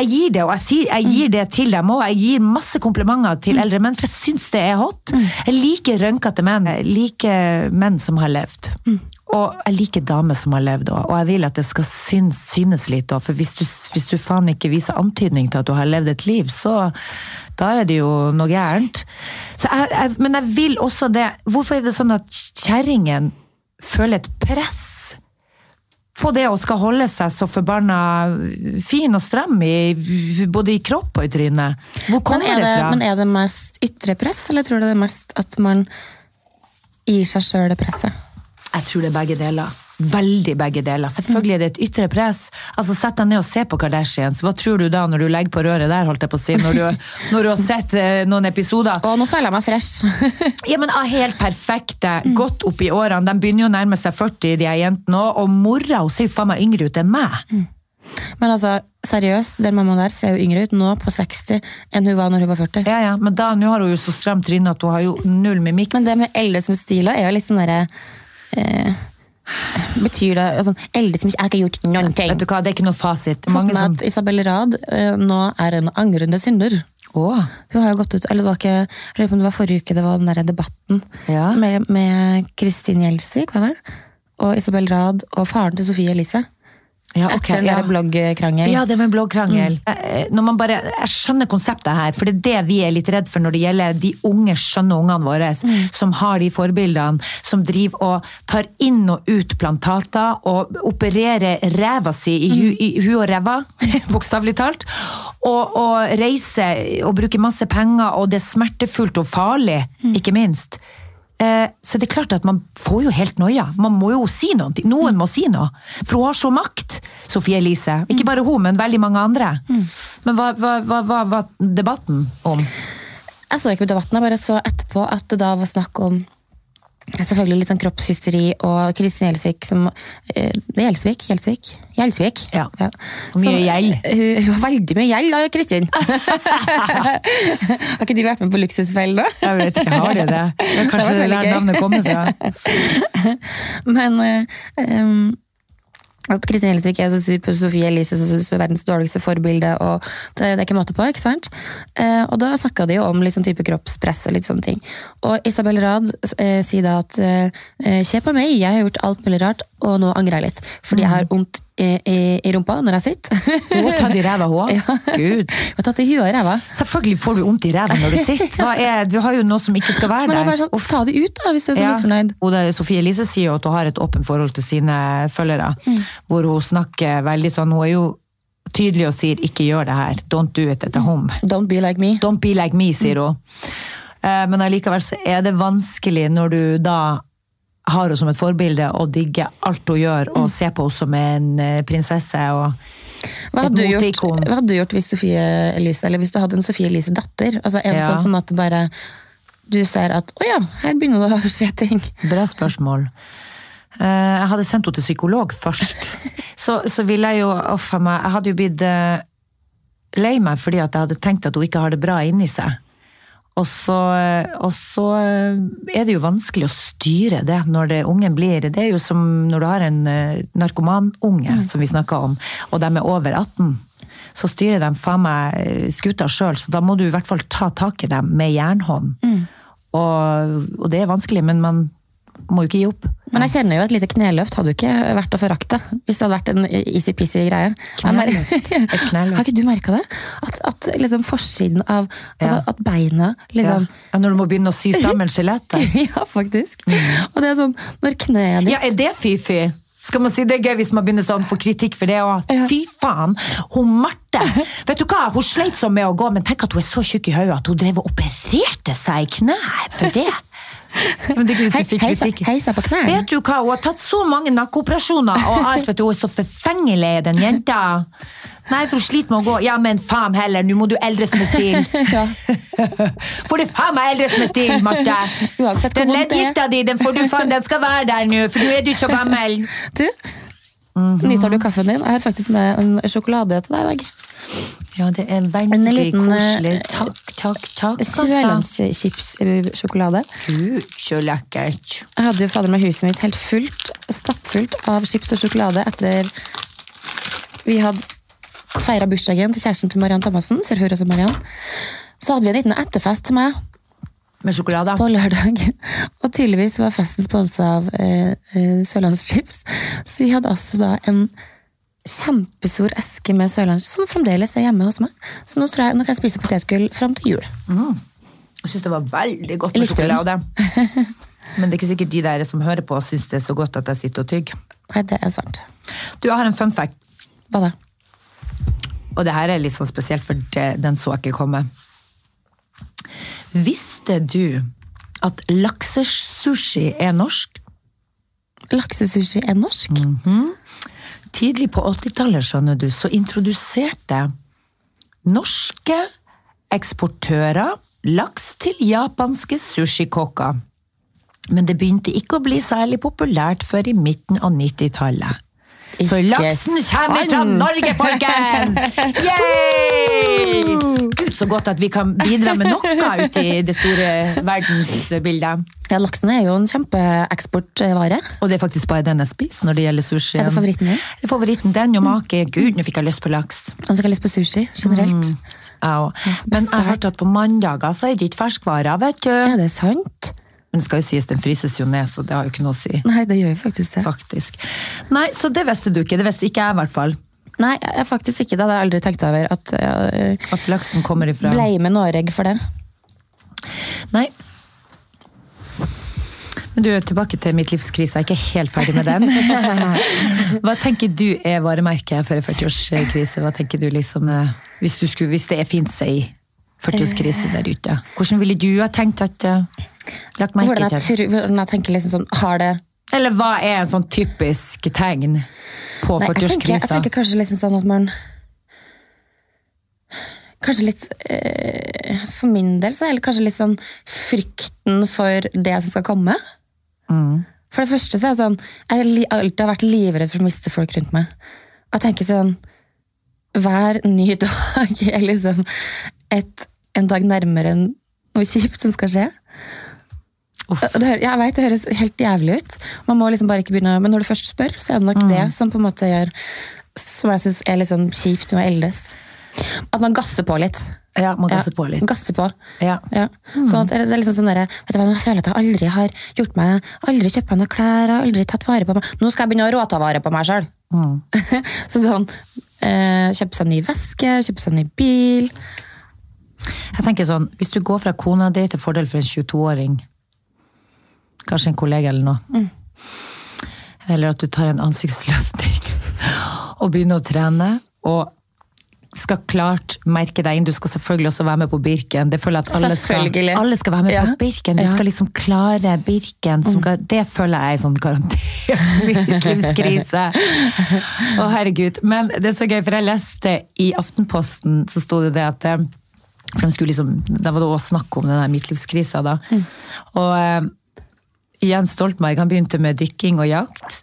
Speaker 1: jeg gir det, og jeg, sier, jeg gir det til dem òg. Jeg gir masse komplimenter til eldre menn, for jeg syns det er hot. Jeg liker rønkete menn. Jeg liker menn som har levd. Og jeg liker damer som har levd òg, og jeg vil at det skal synes, synes litt òg. For hvis du, hvis du faen ikke viser antydning til at du har levd et liv, så da er det jo noe gærent. Så jeg, jeg, men jeg vil også det Hvorfor er det sånn at kjerringen føler et press på det å skal holde seg så forbanna fin og stram i, både i kropp og i trynet? Hvor kommer
Speaker 2: er,
Speaker 1: det
Speaker 2: det,
Speaker 1: fra?
Speaker 2: men er det mest ytre press, eller tror du det er mest at man gir seg sjøl det presset?
Speaker 1: Jeg tror det er begge deler. Veldig begge deler. Selvfølgelig er det et ytre press. Altså, Sett deg ned og se på Kardashians. Hva tror du da når du legger på røret der, holdt jeg på å si, når du, (laughs) når du har sett eh, noen episoder?
Speaker 2: Å, nå føler jeg meg fresh! (laughs)
Speaker 1: Ja, men ah, Helt perfekte, godt opp i årene. De begynner jo å nærme seg 40, de her jentene òg. Og mora hun ser jo faen meg yngre ut enn meg.
Speaker 2: Men altså, seriøst, den mammaen der ser jo yngre ut nå på 60 enn hun var når hun var 40.
Speaker 1: Ja, ja, Men da, nå har hun jo så stramt tryne at hun har jo null mimikk.
Speaker 2: Men det med eldre som stiler er jo litt sånn derre eh, Betyr det altså, Eldre som ikke Jeg har ikke gjort noen ting.
Speaker 1: Vet du hva, Det er ikke noe fasit.
Speaker 2: Fått
Speaker 1: Mange
Speaker 2: med
Speaker 1: som...
Speaker 2: at Isabel Rad eh, nå er en angrende synder.
Speaker 1: Oh.
Speaker 2: Hun har jo gått ut, eller det var ikke, jeg lurer på om det var forrige uke, det var den der debatten
Speaker 1: Ja.
Speaker 2: med, med Kristin Gjelsvik, var det? Og Isabel Rad og faren til Sofie Elise.
Speaker 1: Ja, ok,
Speaker 2: Etter
Speaker 1: ja.
Speaker 2: bloggkrangel.
Speaker 1: Ja, det med bloggkrangel. Mm. Når bare, jeg skjønner konseptet her, for det er det vi er litt redd for når det gjelder de unge, skjønne ungene våre, som har de forbildene, som driver og tar inn og ut plantater og opererer ræva si i hu, i hu og ræva, (laughs) bokstavelig talt, og, og reiser og bruker masse penger, og det er smertefullt og farlig, ikke minst. Eh, Så det er klart at man får jo helt noia. Man må jo si noe. Noen må si noe. For hun har så makt, Sofie Elise. Ikke bare hun, men veldig mange andre. Men hva, hva, hva, var debatten om?
Speaker 2: Jeg så ikke på debatten, jeg bare så etterpå at det da var snakk om Selvfølgelig litt sånn kroppshysteri og Kristin Gjelsvik som eh, Det er Gjelsvik? Gjelsvik? Gjelsvik.
Speaker 1: Ja. Og mye gjeld.
Speaker 2: Hun, hun har veldig mye gjeld, da, Kristin. (laughs) har ikke de vært med på Luksusfellen, da?
Speaker 1: Jeg vet ikke, har de det? (laughs) kanskje
Speaker 2: Det er
Speaker 1: der navnet kommer fra. (laughs)
Speaker 2: Men em, at Kristin Helsvik er så sur på Sofie Elise, som er verdens dårligste forbilde, og det, det er ikke måte på, ikke sant? Eh, og da snakka de jo om sånn type kroppspress og litt sånne ting. Og Isabel Rad eh, sier da at eh, se på meg, jeg har gjort alt mulig rart, og nå angrer jeg litt. Fordi jeg har vondt i, i, i rumpa når jeg sitter.
Speaker 1: Hun har tatt i ræva, hun (laughs) òg. Gud.
Speaker 2: Hun har tatt i huet og ræva.
Speaker 1: Selvfølgelig får du vondt i ræva når du sitter. Er, du har jo noe som ikke skal være
Speaker 2: Men det er bare sånn, ta det ut da, hvis du er så
Speaker 1: Ja.
Speaker 2: misfornøyd.
Speaker 1: Oda, der, Sofie Elise sier jo at hun har et åpent forhold til sine følgere. Hvor hun snakker veldig sånn Hun er jo tydelig og sier 'ikke gjør det her'. Don't do it at home.
Speaker 2: Don't be like me.
Speaker 1: Don't be like me, sier hun. Mm. Men allikevel så er det vanskelig når du da har henne som et forbilde og digger alt hun gjør, og ser på henne som en eh, prinsesse. og
Speaker 2: Hva hadde, du gjort, hva hadde du gjort hvis Sofie Elise, eller hvis du hadde en Sofie Elise-datter? Altså en
Speaker 1: Ja.
Speaker 2: som på en måte bare Du ser at 'å ja, her begynner det å skje ting'.
Speaker 1: Bra spørsmål. Eh, Jeg hadde sendt henne til psykolog først. (laughs) Så, så ville jeg jo offa meg. Jeg hadde jo blitt eh, lei meg fordi jeg hadde tenkt at hun ikke har det bra inni seg. Og så, eh, og så eh, er det jo vanskelig å styre det når det ungen blir. Det er jo som når du har en narkomanunge, narkomanunge, som vi snakka om, og de er over 18. så styrer de faen meg eh, skuta sjøl, så da må du i hvert fall ta tak i dem med jernhånd. Og, og det er vanskelig, men man må jo ikke gi opp.
Speaker 2: Men jeg kjenner jo et lite kneløft hadde jo ikke vært å forakte. Hvis det hadde vært en easy-peasy greie.
Speaker 1: Kneløft. Et kneløft.
Speaker 2: Har ikke du merka det? At, at liksom forsiden av altså,
Speaker 1: Ja.
Speaker 2: At
Speaker 1: beinet
Speaker 2: liksom
Speaker 1: Ja, Når du må begynne å sy sammen skjelettet. (laughs)
Speaker 2: Ja, faktisk. Og det er sånn, når kneet ditt
Speaker 1: Ja, er det fy-fy? Skal man si det er gøy hvis man begynner sånn får kritikk for det òg? Fy faen! Hun Marte! Vet du hva, hun sleit sånn med å gå, men tenk at hun er så tjukk i hodet at hun drev og opererte seg i kneet for det. Men
Speaker 2: Hei-
Speaker 1: du fikk
Speaker 2: heisa-
Speaker 1: kritikk.
Speaker 2: heisa på knærne.
Speaker 1: Vet du hva, hun har tatt så mange nakkeoperasjoner og alt, vet du, hun er så forfengelig, den jenta. Nei, for hun sliter med å gå. Ja, men faen heller, nå må du eldres med stil. (laughs)
Speaker 2: Ja.
Speaker 1: Får du faen meg eldres med stil, Marte!
Speaker 2: Uansett
Speaker 1: Den leddgikta di, den, får du faen, den skal være der nå, for nå er du så gammel.
Speaker 2: Du, nyter du kaffen din? Jeg har faktisk med en sjokolade til deg i dag.
Speaker 1: Ja, det er
Speaker 2: En
Speaker 1: veldig
Speaker 2: liten,
Speaker 1: koselig.
Speaker 2: eh,
Speaker 1: Takk, takk, takk. Altså.
Speaker 2: Sørlandschipssjokolade.
Speaker 1: Gud, så lekkert.
Speaker 2: Jeg hadde jo fader meg huset mitt helt fullt, stappfullt av chips og sjokolade etter vi hadde feira bursdagen til kjæresten til Mariann Thomassen. Mariann. Så hadde vi en liten etterfest til meg
Speaker 1: Med sjokolade.
Speaker 2: på lørdag. (laughs) Og tydeligvis var festen sponsa av eh, eh, Sørlandschips. Så vi hadde altså da en kjempestor eske med sørlandsk som fremdeles er hjemme hos meg. Så nå, tror jeg, nå kan jeg spise potetgull fram til jul.
Speaker 1: Jeg syns det var veldig godt med sjokolade. (laughs) Men det er ikke sikkert de der som hører på, syns det er så godt at jeg sitter og tygger.
Speaker 2: Nei, det er sant.
Speaker 1: Du, jeg har en fun fact,
Speaker 2: Hva da?
Speaker 1: og det her er litt sånn spesielt, for det, den så jeg ikke komme. Visste du at laksesushi er norsk?
Speaker 2: Laksesushi er norsk?
Speaker 1: Tidlig på 80-tallet, skjønner du, så introduserte norske eksportører laks til japanske sushikokker. Men det begynte ikke å bli særlig populært før i midten av 90-tallet. For laksen kommer fra. Norge, folkens! (laughs) Yay! Gud, så godt at vi kan bidra med noe ut i det store verdensbildet.
Speaker 2: Ja, laksen er jo en kjempeeksportvare.
Speaker 1: Og det er faktisk bare den jeg spiser når det gjelder sushi.
Speaker 2: Er det favoritten din?
Speaker 1: Det er favoritten den og make. Gud, nå fikk jeg lyst på laks.
Speaker 2: Nå fikk jeg lyst på sushi generelt.
Speaker 1: Ja, Men jeg hørte at på mandager så er det ikke ferskvarer, vet du.
Speaker 2: Er det sant?
Speaker 1: Men det skal jo sies, den fryses jo ned, så det har jo ikke noe å si.
Speaker 2: Nei, det gjør jo faktisk det.
Speaker 1: Faktisk. Nei, så det visste du ikke. Det visste ikke jeg, i hvert fall.
Speaker 2: Nei, jeg er faktisk ikke det. Det hadde jeg aldri tenkt over. At uh,
Speaker 1: At laksen kommer ifra
Speaker 2: Blei med Noreg for det.
Speaker 1: Nei. Men du, tilbake til mitt livskrise. Jeg er ikke helt ferdig med den. (laughs) Hva tenker du er varemerket for en 40-årskrise? Hva tenker du liksom eh, hvis, du skulle, hvis det fins ei 40-årskrise der ute? Hvordan ville du ha tenkt at eh, Lagt merke
Speaker 2: Hvordan jeg, tror- hvordan jeg tenker liksom sånn, har det
Speaker 1: Eller hva er en sånn typisk tegn på
Speaker 2: Nei, jeg, tenker, jeg tenker kanskje liksom sånn at man Kanskje litt øh, For min del så er det kanskje litt sånn frykten for det som skal komme.
Speaker 1: Mm.
Speaker 2: For det første så er det sånn Jeg har alltid vært livredd for å miste folk rundt meg. Og jeg tenker sånn Hver ny (laughs) dag er liksom et, en dag nærmere noe kjipt som skal skje.
Speaker 1: Uff.
Speaker 2: Og Det, hø- jeg vet det høres helt jævlig ut, Man må liksom bare ikke begynne men når du først spør, så er det nok
Speaker 1: Mm.
Speaker 2: det som på en måte gjør Som jeg syns er litt sånn kjipt med å eldes. At man gasser på litt.
Speaker 1: Ja, man gasser
Speaker 2: Ja,
Speaker 1: på litt.
Speaker 2: Gasser på.
Speaker 1: Ja.
Speaker 2: Ja. Sånn at det er liksom sånn der, vet du hva, Jeg føler at jeg aldri har gjort meg Aldri kjøpt meg noen klær, aldri tatt vare på meg. Nå skal jeg begynne å råta vare på meg sjøl.
Speaker 1: Mm. (laughs)
Speaker 2: så sånn eh, Kjøpe seg ny veske, kjøpe seg ny bil.
Speaker 1: Jeg tenker sånn, Hvis du går fra kona di til fordel for en 22-åring, kanskje en kollega eller noe,
Speaker 2: Mm.
Speaker 1: eller at du tar en ansiktsløftning og begynner å trene, og skal klart merke deg inn. Du skal selvfølgelig også være med på Birken. Det føler jeg at alle skal, alle skal være med
Speaker 2: Ja.
Speaker 1: på Birken. Du
Speaker 2: Ja. Mm.
Speaker 1: skal liksom klare Birken. Som, ga- Det føler jeg er sånn garantert (laughs) livskrise. Å, herregud. Men det er så gøy, for jeg leste i Aftenposten, så sto det det at eh, for de skulle liksom, Da var det òg snakk om den midtlivskrisa, da.
Speaker 2: Mm.
Speaker 1: Og eh, Jens Stoltenberg han begynte med dykking og jakt.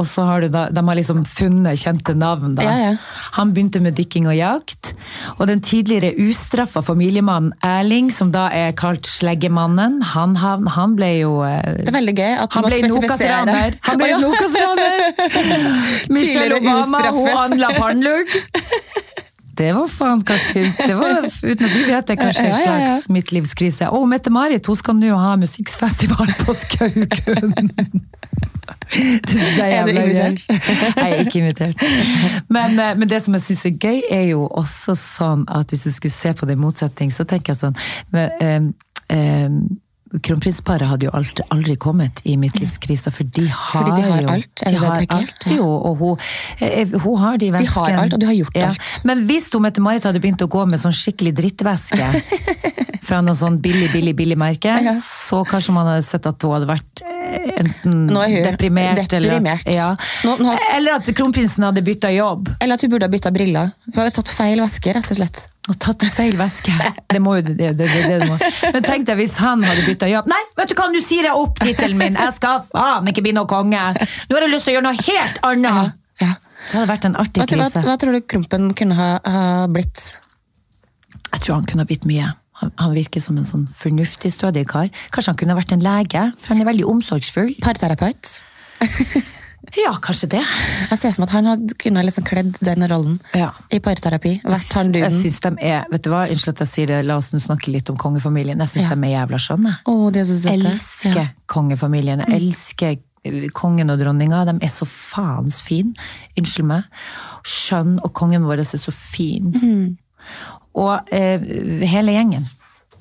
Speaker 1: Og så har du da, De har liksom funnet kjente navn. da.
Speaker 2: Ja, ja.
Speaker 1: Han begynte med dykking og jakt. Og den tidligere ustraffa familiemannen Erling, som da er kalt Sleggemannen, han, han, han ble jo eh,
Speaker 2: Det er veldig gøy at du
Speaker 1: måtte
Speaker 2: må spesifisere.
Speaker 1: Han ble
Speaker 2: ja.
Speaker 1: Nokas-raner! (laughs) Michelle Obama, hun handla pannelugg. (laughs) Det var faen kanskje det var, Uten at du vet det, kanskje en slags midtlivskrise. Og Mette-Marit hun skal nå ha musikkfestival på Skaugum! (laughs) Det
Speaker 2: Er du invitert?
Speaker 1: Er ikke invitert. Men, eh, men det som jeg syns er gøy, er jo også sånn at hvis du skulle se på det i motsetning, så tenker jeg sånn men, um, eh, Kronprinsparet hadde jo aldri, aldri kommet i midtlivskrisa, for de har,
Speaker 2: Fordi de har
Speaker 1: jo
Speaker 2: alt,
Speaker 1: De har alt, jo, og hun, eh, hun har de
Speaker 2: har alt, og du har gjort alt.
Speaker 1: Men hvis hun Mette-Marit hadde begynt å gå med sånn skikkelig drittvæske (laughs) fra noe sånn billig, billig, billig merke,
Speaker 2: Ja.
Speaker 1: så kanskje man hadde sett at hun hadde vært eh, enten
Speaker 2: er
Speaker 1: deprimert,
Speaker 2: deprimert.
Speaker 1: Eller, at, ja.
Speaker 2: Nå- nå-
Speaker 1: eller at kronprinsen hadde bytta jobb.
Speaker 2: Eller at hun burde ha bytta briller. Hun har tatt feil væske, rett og slett.
Speaker 1: Og tatt feil væske. Det må jo det, det, det, det, må. Men tenk deg hvis han hadde bytta jobb. Nei, vet du hva, nå sier jeg opp tittelen min! Jeg skal faen ikke bli noe konge! Nå har jeg lyst til å gjøre noe helt annet!
Speaker 2: Ja.
Speaker 1: Det hadde vært en artig
Speaker 2: krise. hva, hva tror du Krompen kunne ha, ha blitt?
Speaker 1: Jeg tror han kunne ha blitt mye. Han, han virker som en sånn fornuftig, stødig kar. Kanskje han kunne vært en lege, for han er veldig omsorgsfull.
Speaker 2: Parterapeut? (laughs)
Speaker 1: Ja, kanskje det.
Speaker 2: Jeg ser for meg at han hadde kunne liksom kledd den rollen
Speaker 1: Ja.
Speaker 2: i parterapi. Vært han
Speaker 1: Jeg
Speaker 2: duden.
Speaker 1: synes de er, vet du hva, Unnskyld at jeg sier det, la oss nå snakke litt om kongefamilien. Jeg syns
Speaker 2: Ja.
Speaker 1: de er jævla skjønne.
Speaker 2: Oh, de er så søte.
Speaker 1: elsker
Speaker 2: Ja.
Speaker 1: kongefamilien. Jeg elsker uh, kongen og dronninga. De er så faens fine. Unnskyld meg. Skjønn, og kongen vår er så fin.
Speaker 2: Mm.
Speaker 1: Og eh, hele gjengen.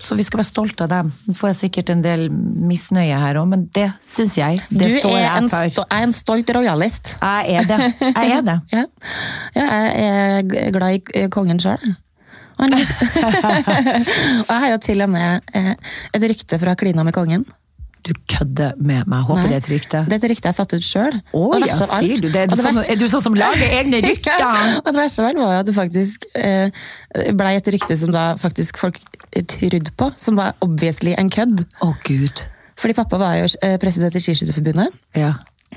Speaker 1: Så vi skal være stolte av dem. Nå får jeg sikkert en del misnøye her òg, men det syns jeg. Det
Speaker 2: Du
Speaker 1: står jeg
Speaker 2: en,
Speaker 1: for.
Speaker 2: sto, er en stolt rojalist.
Speaker 1: Jeg er det. Jeg er det. (laughs)
Speaker 2: Ja. jeg er glad i kongen sjøl. (laughs) Og jeg har jo til og med eh, et rykte fra klina med kongen.
Speaker 1: Du kødder med meg. Håper
Speaker 2: Nei,
Speaker 1: det er et rykte.
Speaker 2: Det er et rykte jeg satte ut sjøl.
Speaker 1: Å ja, sier du det? Er du, sånn, er du sånn som lager (laughs) egne rykter?
Speaker 2: Og det verste var at det faktisk eh, blei et rykte som da faktisk folk trodde på, som var obviously en kødd.
Speaker 1: Å gud.
Speaker 2: Fordi pappa var jo eh, president i Skiskytterforbundet,
Speaker 1: Ja.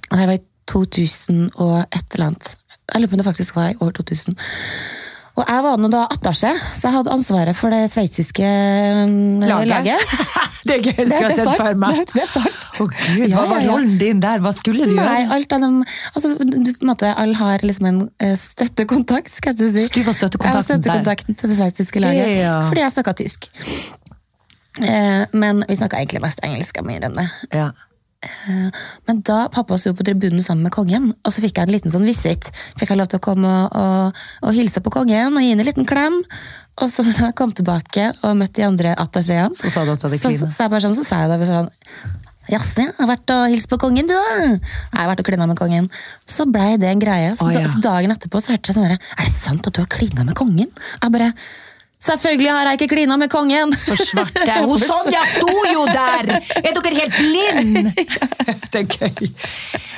Speaker 2: og det var i 2000 og et eller annet. Jeg lurer på om det faktisk var i år 2000. Og jeg var nå da attaché, så jeg hadde ansvaret for det sveitsiske laget. laget. (laughs)
Speaker 1: det er gøy,
Speaker 2: Det,
Speaker 1: skal jeg se for meg.
Speaker 2: Det, er sant.
Speaker 1: Å gud,
Speaker 2: Ja,
Speaker 1: hva var
Speaker 2: ja, ja.
Speaker 1: rollen din der? Hva skulle du
Speaker 2: Nei,
Speaker 1: gjøre?
Speaker 2: alt av dem altså, du, på en måte, Alle har liksom en eh, støttekontakt, skal jeg si.
Speaker 1: Du var støttekontakten
Speaker 2: Jeg støttekontakten til det sveitsiske laget,
Speaker 1: Ja.
Speaker 2: fordi jeg snakka tysk. Eh, men vi snakka egentlig mest engelsk. Jeg må innrømme det.
Speaker 1: Ja.
Speaker 2: Men da pappa sto på tribunen sammen med kongen, og så fikk jeg en liten sånn visitt. Fikk jeg lov til å komme og, og, og hilse på kongen og gi henne en liten klem. Og så da jeg kom tilbake og møtte de andre attachéene,
Speaker 1: Så sa du at du hadde
Speaker 2: så, så, så, sånn, så sa jeg da sånn Jasne, har vært og hilst på kongen, du da! Jeg har vært og klina med kongen. Så blei det en greie. Så,
Speaker 1: oh, ja.
Speaker 2: så dagen etterpå så hørte jeg sånn herre Er det sant at du har klina med kongen? Jeg bare Selvfølgelig har jeg ikke klina med kongen! (laughs)
Speaker 1: For svarte. Hun Sonja sto jo der! Er dere helt blind? (laughs) Det er gøy.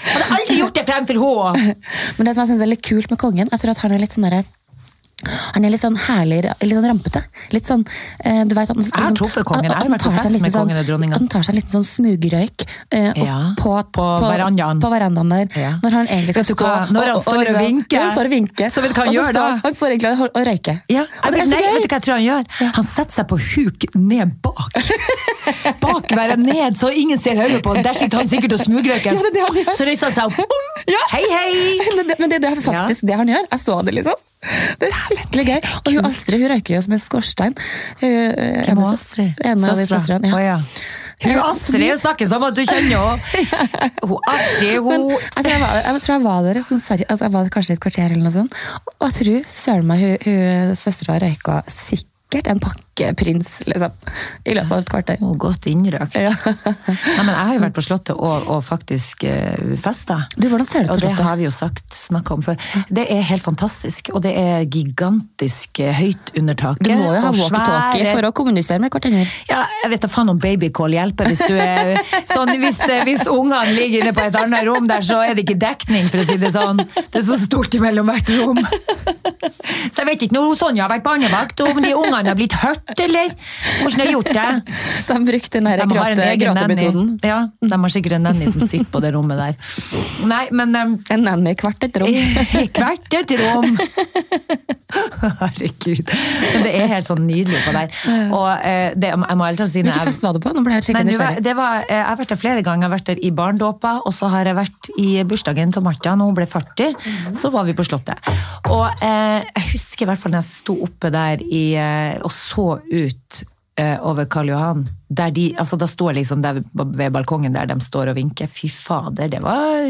Speaker 1: Hadde aldri gjort det fremfor henne.
Speaker 2: Men det som jeg synes er litt kult med kongen, jeg tror at han er litt sånn derre han er litt sånn herlig, litt sånn rampete. Litt sånn, eh, du vet, han,
Speaker 1: Jeg har truffet kongen, jeg har vært på fest med kongen og dronninga.
Speaker 2: Han tar seg en liten sånn smugrøyk eh,
Speaker 1: Ja,
Speaker 2: på,
Speaker 1: på verandaen.
Speaker 2: På verandaen der.
Speaker 1: Ja.
Speaker 2: Når han egentlig skal stå?
Speaker 1: Når han står og
Speaker 2: liksom-
Speaker 1: vinker.
Speaker 2: Han står og vinker.
Speaker 1: Så vet du hva han gjør da?
Speaker 2: Han står egentlig og, og røyker.
Speaker 1: Ja,
Speaker 2: Og så
Speaker 1: nei, vet du hva jeg tror han gjør? Han setter seg på huk ned bak. (laughs) Bak være ned, så ingen ser hodet på. Der sitter han sikkert og smugrøyker.
Speaker 2: Ja, det det.
Speaker 1: Så reiser han seg opp. Bom!
Speaker 2: Ja.
Speaker 1: Hei, hei! (laughs)
Speaker 2: Men det, men det, det er faktisk det han gjør. Jeg så det, liksom. Det er skikkelig gøy. Og hun Astrid hun røyker jo som en skorstein. Hun, eh,
Speaker 1: Hvem
Speaker 2: er
Speaker 1: Astrid?
Speaker 2: En av søstrene. Ja.
Speaker 1: ja. Hun Astrid snakker som at du kjenner henne. (laughs) Hun Astrid, hun
Speaker 2: altså, jeg, var, jeg tror jeg var der sånn, altså, jeg var kanskje et kvarter eller noe sånt. Og jeg tror søren meg hun, hun søstera røyka sikkert en pakke prins, liksom. I løpet av et kvarter.
Speaker 1: Å, godt innrøkt.
Speaker 2: Ja.
Speaker 1: Nei, men jeg har jo vært på Slottet og, og faktisk uh, festa.
Speaker 2: Du, hvordan ser du på
Speaker 1: Og
Speaker 2: på
Speaker 1: det har vi jo sagt, snakka om før. Det er helt fantastisk. Og det er gigantisk eh, høyt under taket.
Speaker 2: Du må jo ha
Speaker 1: og
Speaker 2: walkietalkie for å kommunisere med hverandre.
Speaker 1: Ja, jeg vet da faen om babycall hjelper. Hvis, du er, (laughs) sånn, hvis, hvis ungene ligger inne på et annet rom der, så er det ikke dekning, for å si det sånn. Det er så stort imellom hvert rom. Så jeg vet ikke når Sonja har vært barnevakt, om de ungene har blitt hørt eller? Hvordan har de gjort det?
Speaker 2: De brukte den
Speaker 1: De
Speaker 2: gråte, gråtemetoden.
Speaker 1: Ja, de har sikkert en nanny som sitter på det rommet der. Nei, men um,
Speaker 2: En nanny i hvert et rom. (laughs)
Speaker 1: Hvert et rom! (laughs) Herregud. Men det er helt sånn nydelig på der. Og uh, det, jeg må helt si
Speaker 2: Hvilken fest var det på? Nå ble jeg helt
Speaker 1: Nei, det var,
Speaker 2: nysgjerrig.
Speaker 1: eh, jeg har vært der flere ganger. Jeg har vært der i barndåpa, og så har jeg vært i bursdagen til Martha når hun ble 40. Så var vi på Slottet. Og uh, jeg husker i hvert fall når jeg sto oppe der i, uh, og så ut eh, over Karl Johan. Der de, altså da står liksom der ved balkongen der de står og vinker. Fy fader, det var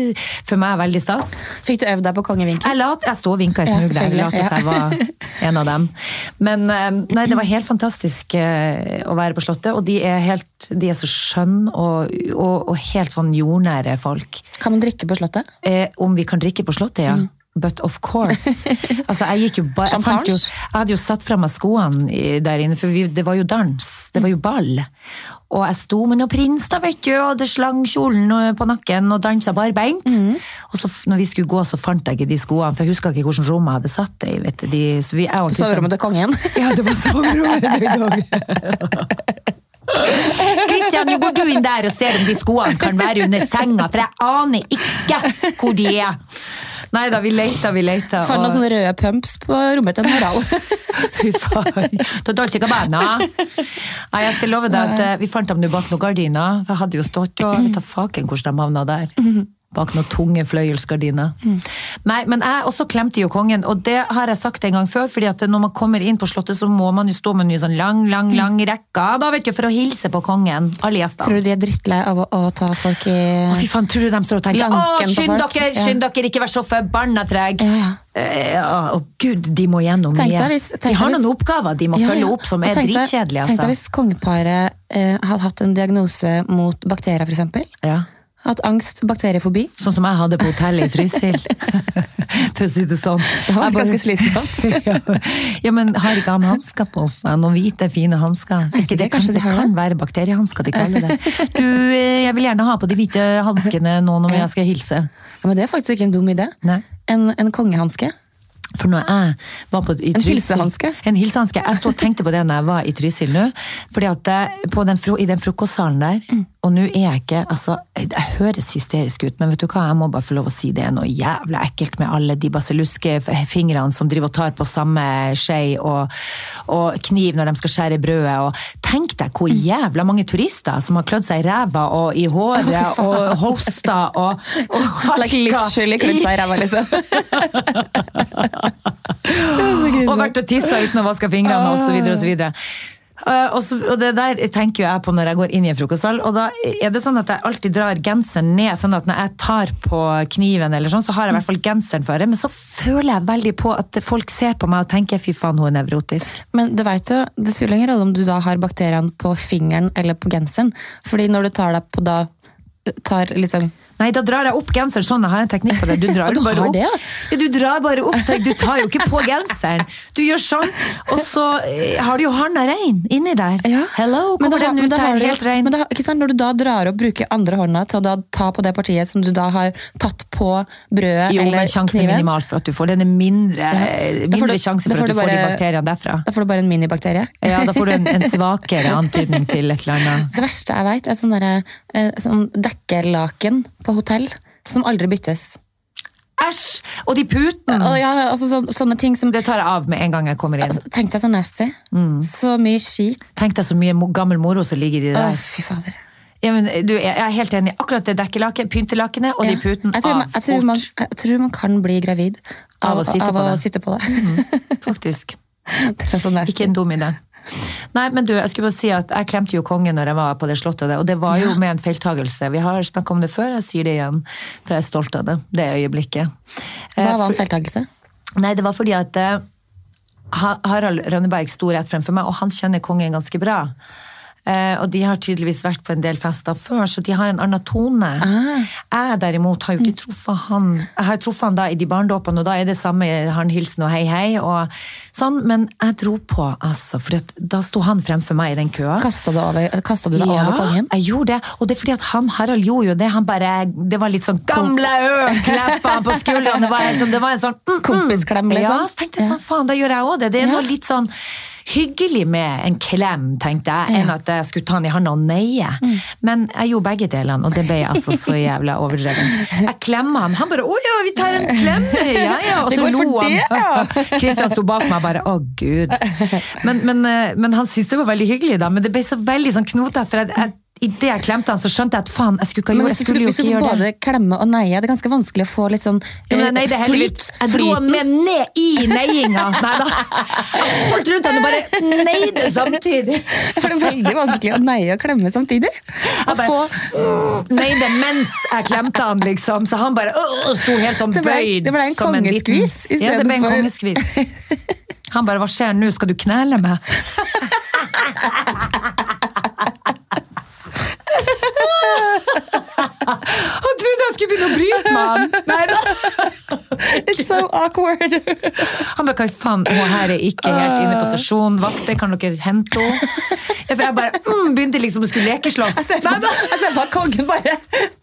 Speaker 1: for meg veldig stas.
Speaker 2: Fikk du øvd deg på kongevinkel?
Speaker 1: Jeg, lat, jeg sto og vinka i
Speaker 2: Ja,
Speaker 1: smug der.
Speaker 2: selvfølgelig,
Speaker 1: Lot
Speaker 2: ja.
Speaker 1: jeg var en av dem. Men eh, nei, det var helt fantastisk eh, å være på Slottet. Og de er, helt, de er så skjønne og, og, og helt sånn jordnære folk.
Speaker 2: Kan man drikke på Slottet?
Speaker 1: Eh, om vi kan drikke på Slottet, ja. But of course. (laughs) Altså, jeg gikk jo bare jeg, jo, jeg hadde jo satt fra meg skoene der inne, for vi, det var jo dans. Det var jo ball. Og jeg sto med noen prins, da, vet du, og det slang kjolen på nakken og dansa barbeint. Og så når vi skulle gå, så fant jeg ikke de skoene, for jeg huska ikke hvilket rom jeg hadde satt det i. vet du. De, så vi, jeg og
Speaker 2: Soverommet til kongen? (laughs)
Speaker 1: ja, det var soverommet til kongen. Kristian, nå går du inn der og ser om de skoene kan være under senga, for jeg aner ikke hvor de er. Nei da, vi leita, vi leita.
Speaker 2: Fant noen sånne røde pumps på rommet til en Harald. (laughs)
Speaker 1: Fy faen. Da Dolce Gabbana. Nei, jeg skal love deg at eh, vi fant dem nå bak noen gardiner. For jeg hadde jo stått og (clears throat) vet da faken hvordan de havna der. Bak noen tunge fløyelsgardiner. Nei, men jeg også klemte jo kongen, og det har jeg sagt en gang før, fordi at når man kommer inn på slottet, så må man jo stå med en sånn lang, lang, lang rekke, da vet du, for å hilse på kongen. Alle gjestene.
Speaker 2: Tror du de er drittlei av å, å ta folk i
Speaker 1: Å, fy faen, tror du de står og tenker Å, skynd dere,
Speaker 2: Ja.
Speaker 1: skynd dere, ikke vær så forbanna treg!
Speaker 2: Ja, ja.
Speaker 1: Eh, ja, Å gud, de må gjennom mye. De har noen
Speaker 2: hvis-
Speaker 1: oppgaver de må
Speaker 2: Ja,
Speaker 1: følge opp som er dritkjedelige.
Speaker 2: Tenk deg
Speaker 1: Altså.
Speaker 2: hvis kongeparet eh, hadde hatt en diagnose mot bakterier, eksempel.
Speaker 1: Ja.
Speaker 2: Hatt angst, bakteriefobi.
Speaker 1: Sånn som jeg hadde på hotellet i Trysil. (laughs) For å si det sånn.
Speaker 2: Det var ganske slitsomt. (laughs)
Speaker 1: ja. men har ikke han hansker på seg? Noen hvite, fine hansker? Ikke
Speaker 2: ikke,
Speaker 1: det, kan,
Speaker 2: de
Speaker 1: det kan
Speaker 2: det?
Speaker 1: være bakteriehansker de kaller det. (laughs) Du, eh, jeg vil gjerne ha på de hvite hanskene nå når jeg skal hilse.
Speaker 2: Ja, men det er faktisk ikke en dum idé.
Speaker 1: Nei.
Speaker 2: En, en kongehanske.
Speaker 1: For når jeg var på, i
Speaker 2: En
Speaker 1: Trysil-
Speaker 2: hilsehanske?
Speaker 1: En hilsehanske. Jeg tenkte på det når jeg var i Trysil nå. fordi at det- på den, I den frokostsalen der,
Speaker 2: Mm.
Speaker 1: Og nå er jeg ikke altså, Jeg høres hysterisk ut, men vet du hva, jeg må bare få lov å si det er noe jævla ekkelt med alle de basilluske fingrene som driver og tar på samme skje og, og kniv når de skal skjære brødet. Og tenk deg hvor jævla mange turister som har klødd seg i ræva og i håret og hosta og, og (laughs)
Speaker 2: Like literally klødd seg i ræva, liksom. (laughs)
Speaker 1: Og vært og tissa uten å vaske fingrene så videre Eh, og, så, og det der tenker jeg på når jeg går inn i en frokostsal, og da er det sånn at jeg alltid drar genseren ned, sånn at når jeg tar på kniven eller sånn, så har jeg i hvert fall genseren føre, men så føler jeg veldig på at folk ser på meg og tenker fy faen, hun er nevrotisk.
Speaker 2: Men du vet jo, det spiller ingen rolle om du da har bakteriene på fingeren eller på genseren. Fordi når du tar deg på da tar liksom
Speaker 1: Nei, da drar jeg opp genseren sånn, jeg har en teknikk på det. Du drar (laughs)
Speaker 2: Du
Speaker 1: bare opp.
Speaker 2: det, ja?
Speaker 1: Ja, du drar bare opp, du tar jo ikke på genseren. Du gjør sånn, og så eh, har du jo handa rein inni der. Hello, kommer
Speaker 2: har-
Speaker 1: den ut
Speaker 2: der
Speaker 1: helt rein?
Speaker 2: Men da, ikke sant? Når du da drar opp, bruker andre hånda til å da ta på det partiet som du da har tatt på brødet
Speaker 1: Jo,
Speaker 2: eller
Speaker 1: men sjansen er
Speaker 2: kniven,
Speaker 1: minimal for at du får den er mindre,
Speaker 2: ja.
Speaker 1: mindre sjanse for at du
Speaker 2: får
Speaker 1: får de bakteriene derfra.
Speaker 2: da får du bare en minibakterie.
Speaker 1: Ja, da får du en, en (laughs) svakere antydning til et eller annet.
Speaker 2: Det verste jeg vet, er sånn, der, eh, sånn dekkerlaken på hotell som aldri byttes.
Speaker 1: Æsj! Og de putene!
Speaker 2: Og ja, altså, så, sånne ting som
Speaker 1: Det tar jeg av med en gang jeg kommer inn.
Speaker 2: altså, Tenk deg så nasty.
Speaker 1: Mm.
Speaker 2: Så mye skit.
Speaker 1: Tenk deg så mye gammel moro som ligger i det
Speaker 2: Å,
Speaker 1: der.
Speaker 2: fy fader.
Speaker 1: Ja, men du, jeg er helt enig. Akkurat det dekkelaket, pyntelakenet og de putene
Speaker 2: jeg, tror man,
Speaker 1: av
Speaker 2: jeg, tror man,
Speaker 1: fort.
Speaker 2: jeg tror man kan bli gravid
Speaker 1: Av
Speaker 2: av,
Speaker 1: å sitte
Speaker 2: av å sitte på det.
Speaker 1: Faktisk. (laughs)
Speaker 2: det så nasty.
Speaker 1: Ikke en dum idé. Nei, men du, jeg skulle bare si at jeg klemte jo kongen når jeg var på det slottet, og det var jo med en feiltagelse. Vi har snakket om det før, jeg sier det igjen, for jeg er stolt av det. Det øyeblikket.
Speaker 2: Hva
Speaker 1: Eh,
Speaker 2: var en feiltagelse?
Speaker 1: Nei, det var fordi at eh, Harald Rønneberg sto rett fremfor meg, og han kjenner kongen ganske bra. Eh, og de har tydeligvis vært på en del fester før, så de har en annen tone. Jeg derimot har jo ikke truffet han Jeg har truffet han da i de barndåpene, og da er det samme han hilsen og hei, hei. og sånn, Men jeg dro på, altså, for da sto han fremfor meg i den køa.
Speaker 2: Kasta du, det over kongen?
Speaker 1: jeg gjorde det. Og det er fordi at han Harald gjorde jo det. Han bare, det var litt sånn gamle øl! Klappa han på skuldrene. Det var, sånn, det var en sånn mm, mm.
Speaker 2: Kompisklem, liksom.
Speaker 1: Ja, så tenkte jeg sånn, faen, da gjør jeg òg det. Det er
Speaker 2: Ja.
Speaker 1: noe litt sånn hyggelig med en klem, tenkte jeg, enn at jeg skulle ta han i handa og neie. Men jeg gjorde begge delene, og det ble altså så jævla (laughs) overdrevet. Jeg klemma han, han bare 'Å ja, vi tar en klem', (laughs) ja ja. Og så lo han. Kristian (laughs) sto bak meg bare 'Å, gud'. Men, men, eh, men han syntes det var veldig hyggelig, da. Men det ble så veldig sånn knotete, for jeg, jeg, idet jeg klemte han, så skjønte jeg at faen, jeg skulle jeg skulle jo ikke gjøre det.
Speaker 2: både klemme og neie, det er ganske vanskelig å få litt sånn
Speaker 1: Ja, men
Speaker 2: nei,
Speaker 1: jeg er flyt. Jeg dro han med ned i neiinga. Nei da. Holdt rundt han og bare neide samtidig. (laughs)
Speaker 2: For det er veldig vanskelig å neie og klemme samtidig. Å få,
Speaker 1: mm, neide mens jeg klemte han, liksom. Så han bare øh, sto helt sånn bøyd.
Speaker 2: det ble en kongeskvis istedenfor
Speaker 1: Ja, det ble en kongeskvis. Han bare 'hva skjer nå, skal du knele meg'? (laughs) Han trodde jeg skulle begynne å bryte med han! Nei da. (laughs)
Speaker 2: It's so awkward!
Speaker 1: Han bare, hva faen, hun her er ikke helt inne på stasjonen, vakter, kan dere hente henne? Jeg bare mm, begynte liksom å skulle lekeslåss.
Speaker 2: Jeg ser bare kongen bare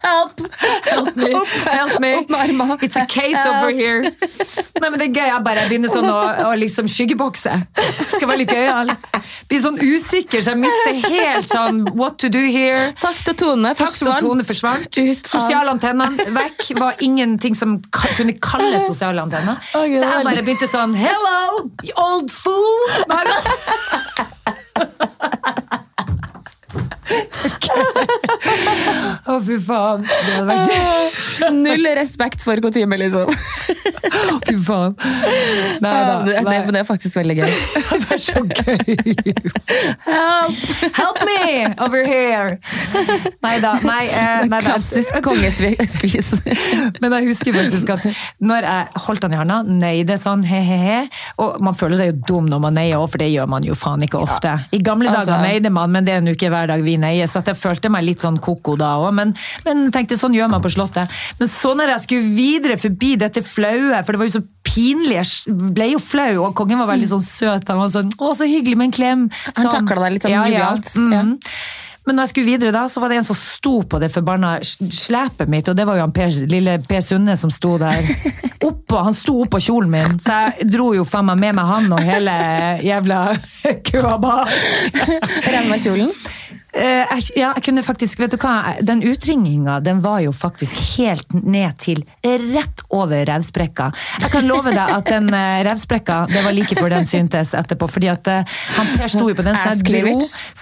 Speaker 2: Help!
Speaker 1: Help me, help me.
Speaker 2: Opp.
Speaker 1: It's a case over here. Nei, men det er gøy, jeg bare begynner sånn å, å liksom skyggebokse. Skal være litt gøyal. Blir sånn usikker, så jeg mister helt sånn what to do here.
Speaker 2: Takt og tone
Speaker 1: Takt og tone forsvant.
Speaker 2: Ut av-
Speaker 1: Sosiale antennene vekk. Var ingenting som kunne kalles sosiale antenner.
Speaker 2: Oh,
Speaker 1: Så jeg bare begynte sånn Hello, old fool! Nei. (laughs) Å, fy faen. Det hadde vært (laughs)
Speaker 2: Null respekt for kutyme, liksom.
Speaker 1: Å, Fy faen. Nei da.
Speaker 2: Det, det, men det er faktisk veldig gøy. (laughs)
Speaker 1: Det er så gøy.
Speaker 2: Help!
Speaker 1: Help me over here! Nei da. Nei, eh, nei da.
Speaker 2: Klassisk kongeskvis.
Speaker 1: Men jeg husker faktisk at når jeg holdt han i hånda, nøyde sånn he-he-he Og man føler seg jo dum når man neier òg, for det gjør man jo faen ikke ofte. I gamle dager
Speaker 2: altså-
Speaker 1: nøyde man, men det er jo ikke hver dag vi neier, så jeg følte meg litt sånn koko da òg. Men, men tenkte sånn gjør man på Slottet. Men så når jeg skulle videre forbi dette flaue, for det var jo så pinlig, jeg ble jo flau, og kongen var veldig sånn søt. Han var sånn 'Å, så hyggelig med en klem'.
Speaker 2: Han
Speaker 1: takla
Speaker 2: taklet deg litt sånn
Speaker 1: Ja, ja.
Speaker 2: Mm
Speaker 1: Mhm. Men når jeg skulle videre da, så var det en som sto på det forbanna slepet mitt, og det var jo han per, lille Per Sunne som sto der. (laughs) Oppå, han sto oppå kjolen min, så jeg dro jo faen meg med meg han og hele jævla (laughs) køa bak.
Speaker 2: Revna-kjolen.
Speaker 1: Eh, jeg, ja, jeg kunne faktisk, vet du hva, Den utringninga den var jo faktisk helt ned til rett over revsprekka. Jeg kan love deg at den uh, revsprekka, det var like før den syntes etterpå. fordi at eh, han Per sto jo på den, så dro,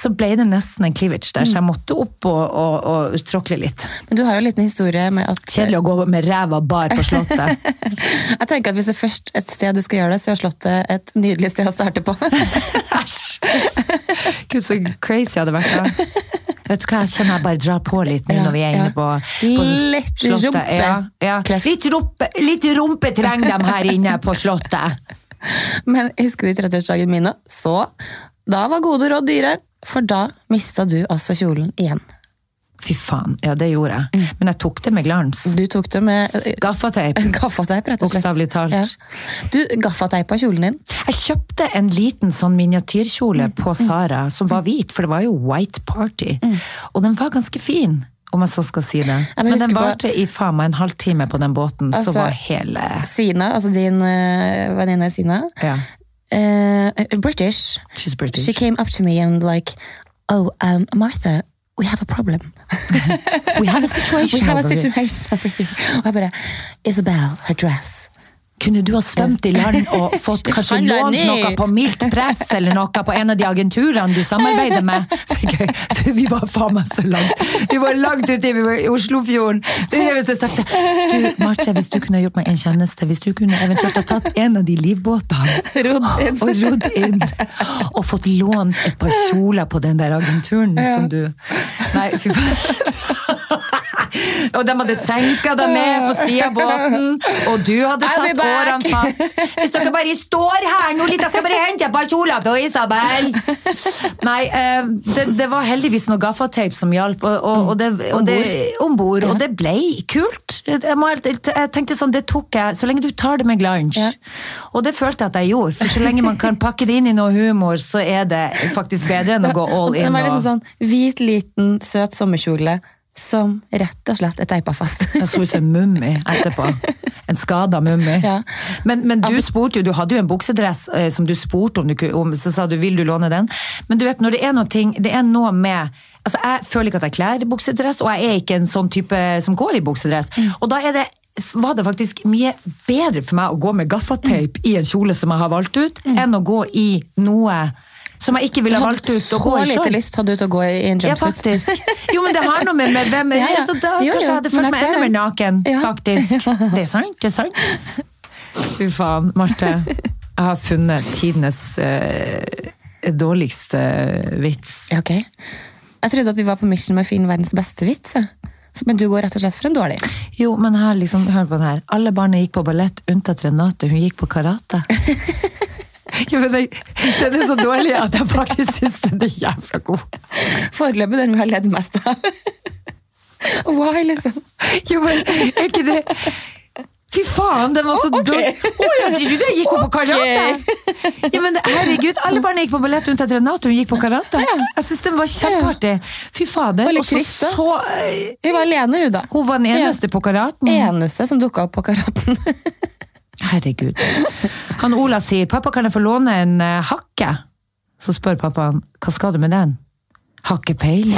Speaker 1: så ble det nesten en cleavage der, så jeg måtte opp og, og, og tråkle litt.
Speaker 2: Men du har jo en liten historie med at
Speaker 1: Kjedelig å gå med ræva bar på Slottet. (laughs)
Speaker 2: Jeg tenker at Hvis det er først et sted du skal gjøre det, så er Slottet et nydelig sted å starte på. (laughs)
Speaker 1: Æsj! Gud, så crazy hadde vært da. (laughs) Vet du hva, jeg kjenner jeg bare drar på litt nå
Speaker 2: Ja,
Speaker 1: når vi er inne på, på
Speaker 2: Litt
Speaker 1: Slottet.
Speaker 2: rumpe.
Speaker 1: Ja, ja. Litt, rumpe, litt rumpe trenger de her inne på Slottet. (laughs)
Speaker 2: Men jeg husker du 30-årsdagen min, så da var gode råd dyre. For da mista du altså kjolen igjen.
Speaker 1: Fy faen, ja det gjorde jeg. Men jeg tok det med glans.
Speaker 2: Du tok det med eh,
Speaker 1: Gaffateip. (laughs)
Speaker 2: gaffateip, rett og slett.
Speaker 1: Bokstavelig talt.
Speaker 2: Ja. Du gaffateipa kjolen din.
Speaker 1: Jeg kjøpte en liten sånn miniatyrkjole på Sara som var hvit, for det var jo white party. Og den var ganske fin, om jeg så skal si det.
Speaker 2: Ja, men
Speaker 1: men den
Speaker 2: varte på-
Speaker 1: i faen meg en halvtime på den båten,
Speaker 2: Altså-
Speaker 1: så var hele
Speaker 2: Sina, altså din uh, venninne Sina,
Speaker 1: Ja,
Speaker 2: Uh, British.
Speaker 1: she's British.
Speaker 2: She came up to me and like, oh, um, Martha, we have a problem. (laughs)
Speaker 1: We have a situation
Speaker 2: We have a situation over here. Og uh, Isabel, her dress.
Speaker 1: Kunne du ha svømt i land (laughs) og fått kanskje lånt noe på mildt press eller noe på en av de agenturene du samarbeider med? (laughs) For vi var faen meg så langt. Vi var langt ute i, Oslofjorden. Det er hvis jeg sagt Du, Marte, hvis du kunne ha gjort meg en tjeneste, hvis du kunne eventuelt ha tatt en av de livbåtene og rodd inn, og fått lånt et par kjoler på den der agenturen som du Nei, fy faen. (laughs) (laughs) Og de hadde senka deg ned på sida av båten, og du hadde tatt
Speaker 2: back.
Speaker 1: årene fatt. Hvis dere bare står her nå litt, jeg skal bare hente et par kjoler til Isabel. Nei, eh, det, det var heldigvis noe gaffateip som hjalp, og, og, og det, og det, om bord, og det ble kult. Jeg, må, jeg tenkte sånn, det tok jeg, så lenge du tar det med glans. Og det følte jeg at jeg gjorde, for så lenge man kan pakke det inn i noe humor, så er det faktisk bedre enn å gå all
Speaker 2: in
Speaker 1: in.
Speaker 2: var liksom
Speaker 1: Og,
Speaker 2: sånn hvit, liten, søt sommerkjole som rett og slett er teipa fast.
Speaker 1: Jeg så ut som en mummi etterpå. En skada mummi.
Speaker 2: Ja.
Speaker 1: Men, men du spurte jo, du hadde jo en buksedress eh, som du spurte om, du, om, så sa du vil du låne den. Men du vet, når det er noe, ting, det er noe med altså Jeg føler ikke at jeg kler buksedress, og jeg er ikke en sånn type som går i buksedress. Og da er det var det faktisk mye bedre for meg å gå med gaffateip i en kjole som jeg har valgt ut, enn å gå i noe som jeg ikke ville ha valgt ut å gå i
Speaker 2: lite
Speaker 1: sjøl.
Speaker 2: lyst hadde du til å gå i en jumpsuit.
Speaker 1: Ja, faktisk. (laughs) Jo, men det har noe med, med hvem
Speaker 2: Ja, ja.
Speaker 1: Så da
Speaker 2: Jo,
Speaker 1: kanskje jeg hadde følt meg enda mer naken,
Speaker 2: Ja.
Speaker 1: faktisk. (laughs) Det er sant, det er sant. Fy faen, Marte. Jeg har funnet tidenes eh, dårligste vits.
Speaker 2: Ok. Jeg trodde at vi var på mission med å finne verdens beste vits. Men du går rett og slett for en dårlig.
Speaker 1: Jo, men her, liksom, hør på den her. Alle barna gikk på ballett, unntatt Renate. Hun gikk på karate. (laughs) Jo, men den, den er så dårlig at jeg faktisk syns den er jævla god.
Speaker 2: Foreløpig den vi har ledd mest av. Why, liksom?
Speaker 1: Jo, men er ikke det Fy faen, den var så dårlig! Å, ja, det! gikk gikk okay. på karate! Ja, men herregud, alle barna gikk på ballett unntatt Renate, hun gikk på karate. Jeg syns den var kjempeartig. Fy fader.
Speaker 2: Og
Speaker 1: så så eh,
Speaker 2: Hun var alene, hun, da.
Speaker 1: Hun var den eneste på karaten.
Speaker 2: Eneste som dukka opp på karaten. (laughs)
Speaker 1: Herregud. Han Ola sier 'pappa, kan jeg få låne en eh, hakke?' Så spør pappaen 'hva skal du med den?' Har ikke peiling.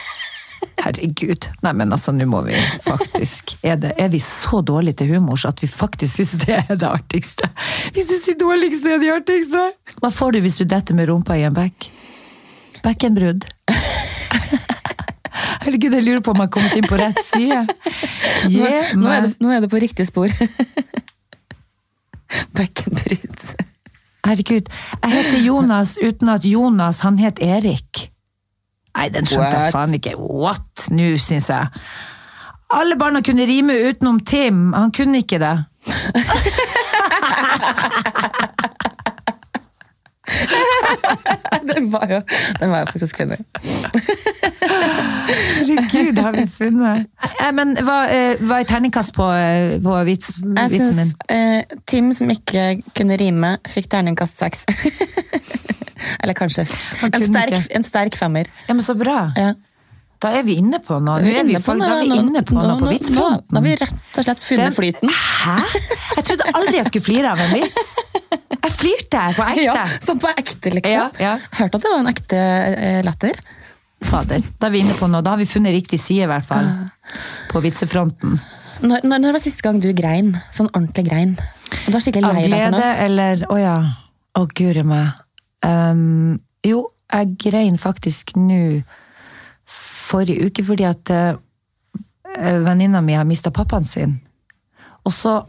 Speaker 1: (laughs) Herregud. Nei, men altså, nå må vi faktisk er, det, er vi så dårlige til humor at vi faktisk syns det er det artigste? Vi syns de dårligste er de artigste! Hva får du hvis du detter med rumpa i en bekk? Bekkenbrudd. (laughs) Herregud, jeg lurer på om jeg har kommet inn på rett side.
Speaker 2: Nå,
Speaker 1: Yeah,
Speaker 2: nå, er det, nå er det på riktig spor. (laughs) (laughs) Bekkenbrudd.
Speaker 1: Herregud, jeg heter Jonas uten at Jonas, han het Erik. Nei, den skjønte jeg faen ikke. What? Nå, syns jeg. Alle barna kunne rime utenom Tim, han kunne ikke det. (laughs)
Speaker 2: Den var jo, den var jo faktisk funny. (laughs)
Speaker 1: Herregud, har vi funnet eh, Men hva, eh, hva er terningkast på, eh, på vits,
Speaker 2: Jeg
Speaker 1: vitsen min?
Speaker 2: syns eh, Tim, som ikke kunne rime, fikk terningkast seks. (laughs) Eller kanskje.
Speaker 1: Han
Speaker 2: En
Speaker 1: kunne
Speaker 2: sterk,
Speaker 1: ikke.
Speaker 2: en sterk femmer.
Speaker 1: Ja, men så bra.
Speaker 2: Ja.
Speaker 1: Da er vi inne på noe. Nå er vi,
Speaker 2: inne på
Speaker 1: da er vi inne på
Speaker 2: nå-
Speaker 1: noe på vitsfronten.
Speaker 2: Nå, nå har vi rett og slett funnet
Speaker 1: Den-
Speaker 2: flyten.
Speaker 1: Hæ? Jeg trodde aldri jeg skulle flire av en vits. Jeg flirte på (laughs) ekte.
Speaker 2: Ja, sånn på ekte, liksom.
Speaker 1: Ja, ja.
Speaker 2: Hørte at det var en ekte eh, latter.
Speaker 1: Fader, da er vi inne på noe. Da har vi funnet riktig side, i hvert fall. På vitsefronten.
Speaker 2: Når, når, når var siste gang du grein? Sånn ordentlig grein? Og du var skikkelig lei deg for
Speaker 1: glede eller Å ja. Å guri meg. Um, jo, jeg grein faktisk nå forrige uke fordi at uh, venninna mi har mista pappaen sin. Og så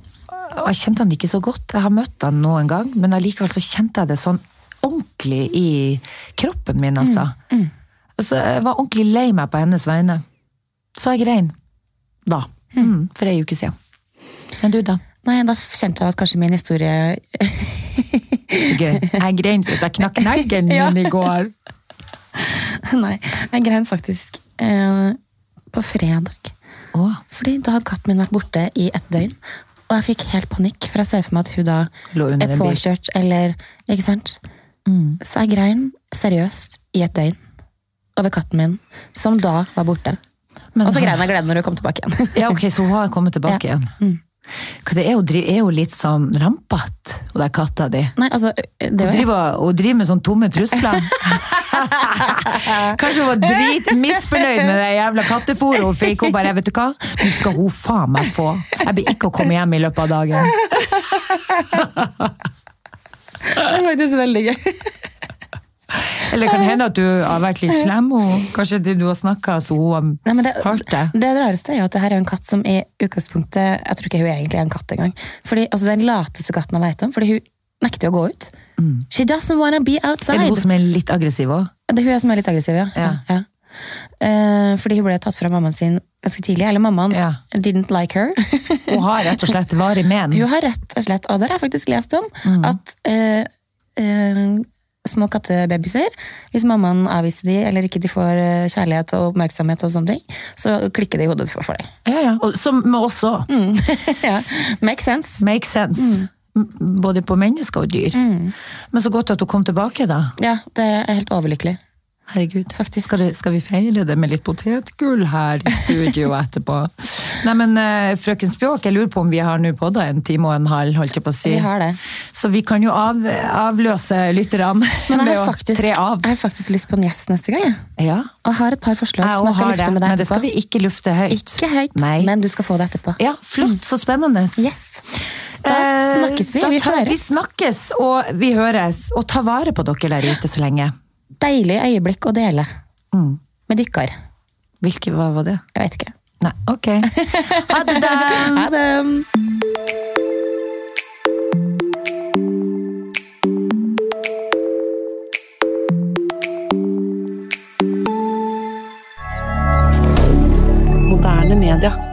Speaker 1: og Jeg kjente han ikke så godt. Jeg har møtt han noen gang, men allikevel så kjente jeg det sånn ordentlig i kroppen min, altså. Så jeg var ordentlig lei meg på hennes vegne. Så jeg grein. Da. Mm, for ei uke siden. Men du, da?
Speaker 2: Nei, da kjente jeg at kanskje min historie
Speaker 1: Gøy. Jeg grein for at jeg knakk neglen (laughs)
Speaker 2: Ja.
Speaker 1: min i går.
Speaker 2: Nei, jeg grein faktisk eh, på fredag.
Speaker 1: Å,
Speaker 2: Fordi da hadde katten min vært borte i et døgn. Og jeg fikk helt panikk, for jeg ser for meg at hun da er påkjørt, eller Ikke sant? Så jeg grein seriøst i et døgn over katten min, som da var borte.
Speaker 1: Men-
Speaker 2: og så grein jeg glede når hun kom tilbake igjen.
Speaker 1: Ja, ok, så hun har kommet tilbake
Speaker 2: Ja.
Speaker 1: igjen.
Speaker 2: Mm.
Speaker 1: Det er jo, er jo litt sånn rampete, hun der katta di.
Speaker 2: Nei, altså, det
Speaker 1: Hun
Speaker 2: var
Speaker 1: driver, hun driver med sånn tomme trusler. (laughs) Kanskje hun var drit misfornøyd med det jævla kattefôret hun fikk. Hun bare, vet du hva, nå skal hun faen meg få. Jeg blir ikke å komme hjem i løpet av dagen. (laughs)
Speaker 2: Det er faktisk veldig gøy.
Speaker 1: Eller kan hende at du har vært litt slem. og Kanskje det du har snakka så hun har
Speaker 2: Nei, det,
Speaker 1: hørt det.
Speaker 2: det rareste er jo at det her er en katt som i utgangspunktet Jeg tror ikke hun egentlig er en katt engang. Fordi, altså, det er den lateste katten jeg vet om, fordi hun nekter å gå ut. She doesn't wanna be outside.
Speaker 1: Er det hun som er litt aggressiv òg?
Speaker 2: Det er hun som er litt aggressiv, ja.
Speaker 1: Ja.
Speaker 2: ja. Eh, fordi hun ble tatt fra mammaen sin ganske tidlig. Eller mammaen
Speaker 1: Ja.
Speaker 2: didn't like her. (laughs)
Speaker 1: Hun har rett og slett varig men.
Speaker 2: hun har rett og slett, og det har jeg faktisk lest om,
Speaker 1: Mm.
Speaker 2: at uh, eh, små kattebabyser, hvis mammaen avviser de, eller ikke de får eh, kjærlighet og oppmerksomhet og sånne ting, så klikker det i hodet for, dem.
Speaker 1: Ja, ja. Og, som med oss òg. (laughs)
Speaker 2: ja. Make sense.
Speaker 1: Make sense. Mm. Både på mennesker og dyr. Men så godt at hun kom tilbake, da.
Speaker 2: Ja, det er helt overlykkelig.
Speaker 1: Herregud.
Speaker 2: Faktisk.
Speaker 1: Skal, det, skal vi feire det med litt potetgull her i studio (laughs) etterpå? Nei, men uh, frøken Spjåk, jeg lurer på om vi har nå podda en time og en halv, holdt jeg på å si.
Speaker 2: Vi har det.
Speaker 1: Så vi kan jo av, avløse lytterne (laughs) med å
Speaker 2: faktisk,
Speaker 1: tre av.
Speaker 2: jeg har faktisk lyst på en gjest neste gang. jeg.
Speaker 1: Ja,
Speaker 2: Og har et par forslag
Speaker 1: jeg
Speaker 2: som jeg skal lufte
Speaker 1: det,
Speaker 2: med deg etterpå.
Speaker 1: men det skal vi ikke lufte høyt.
Speaker 2: Ikke høyt,
Speaker 1: Nei.
Speaker 2: men du skal få det etterpå.
Speaker 1: Ja, flott, så spennende.
Speaker 2: Yes. Da
Speaker 1: Eh,
Speaker 2: snakkes vi.
Speaker 1: Da
Speaker 2: Vi
Speaker 1: tar, vi
Speaker 2: høres.
Speaker 1: snakkes, og vi høres. Og ta vare på dere der ute så lenge.
Speaker 2: Deilig øyeblikk å dele
Speaker 1: Mm.
Speaker 2: med dykker
Speaker 1: Hvilke, hva var det?
Speaker 2: Jeg vet ikke.
Speaker 1: Nei, ok. Ha det, da! (laughs)
Speaker 2: Ha det!
Speaker 3: Moderne media.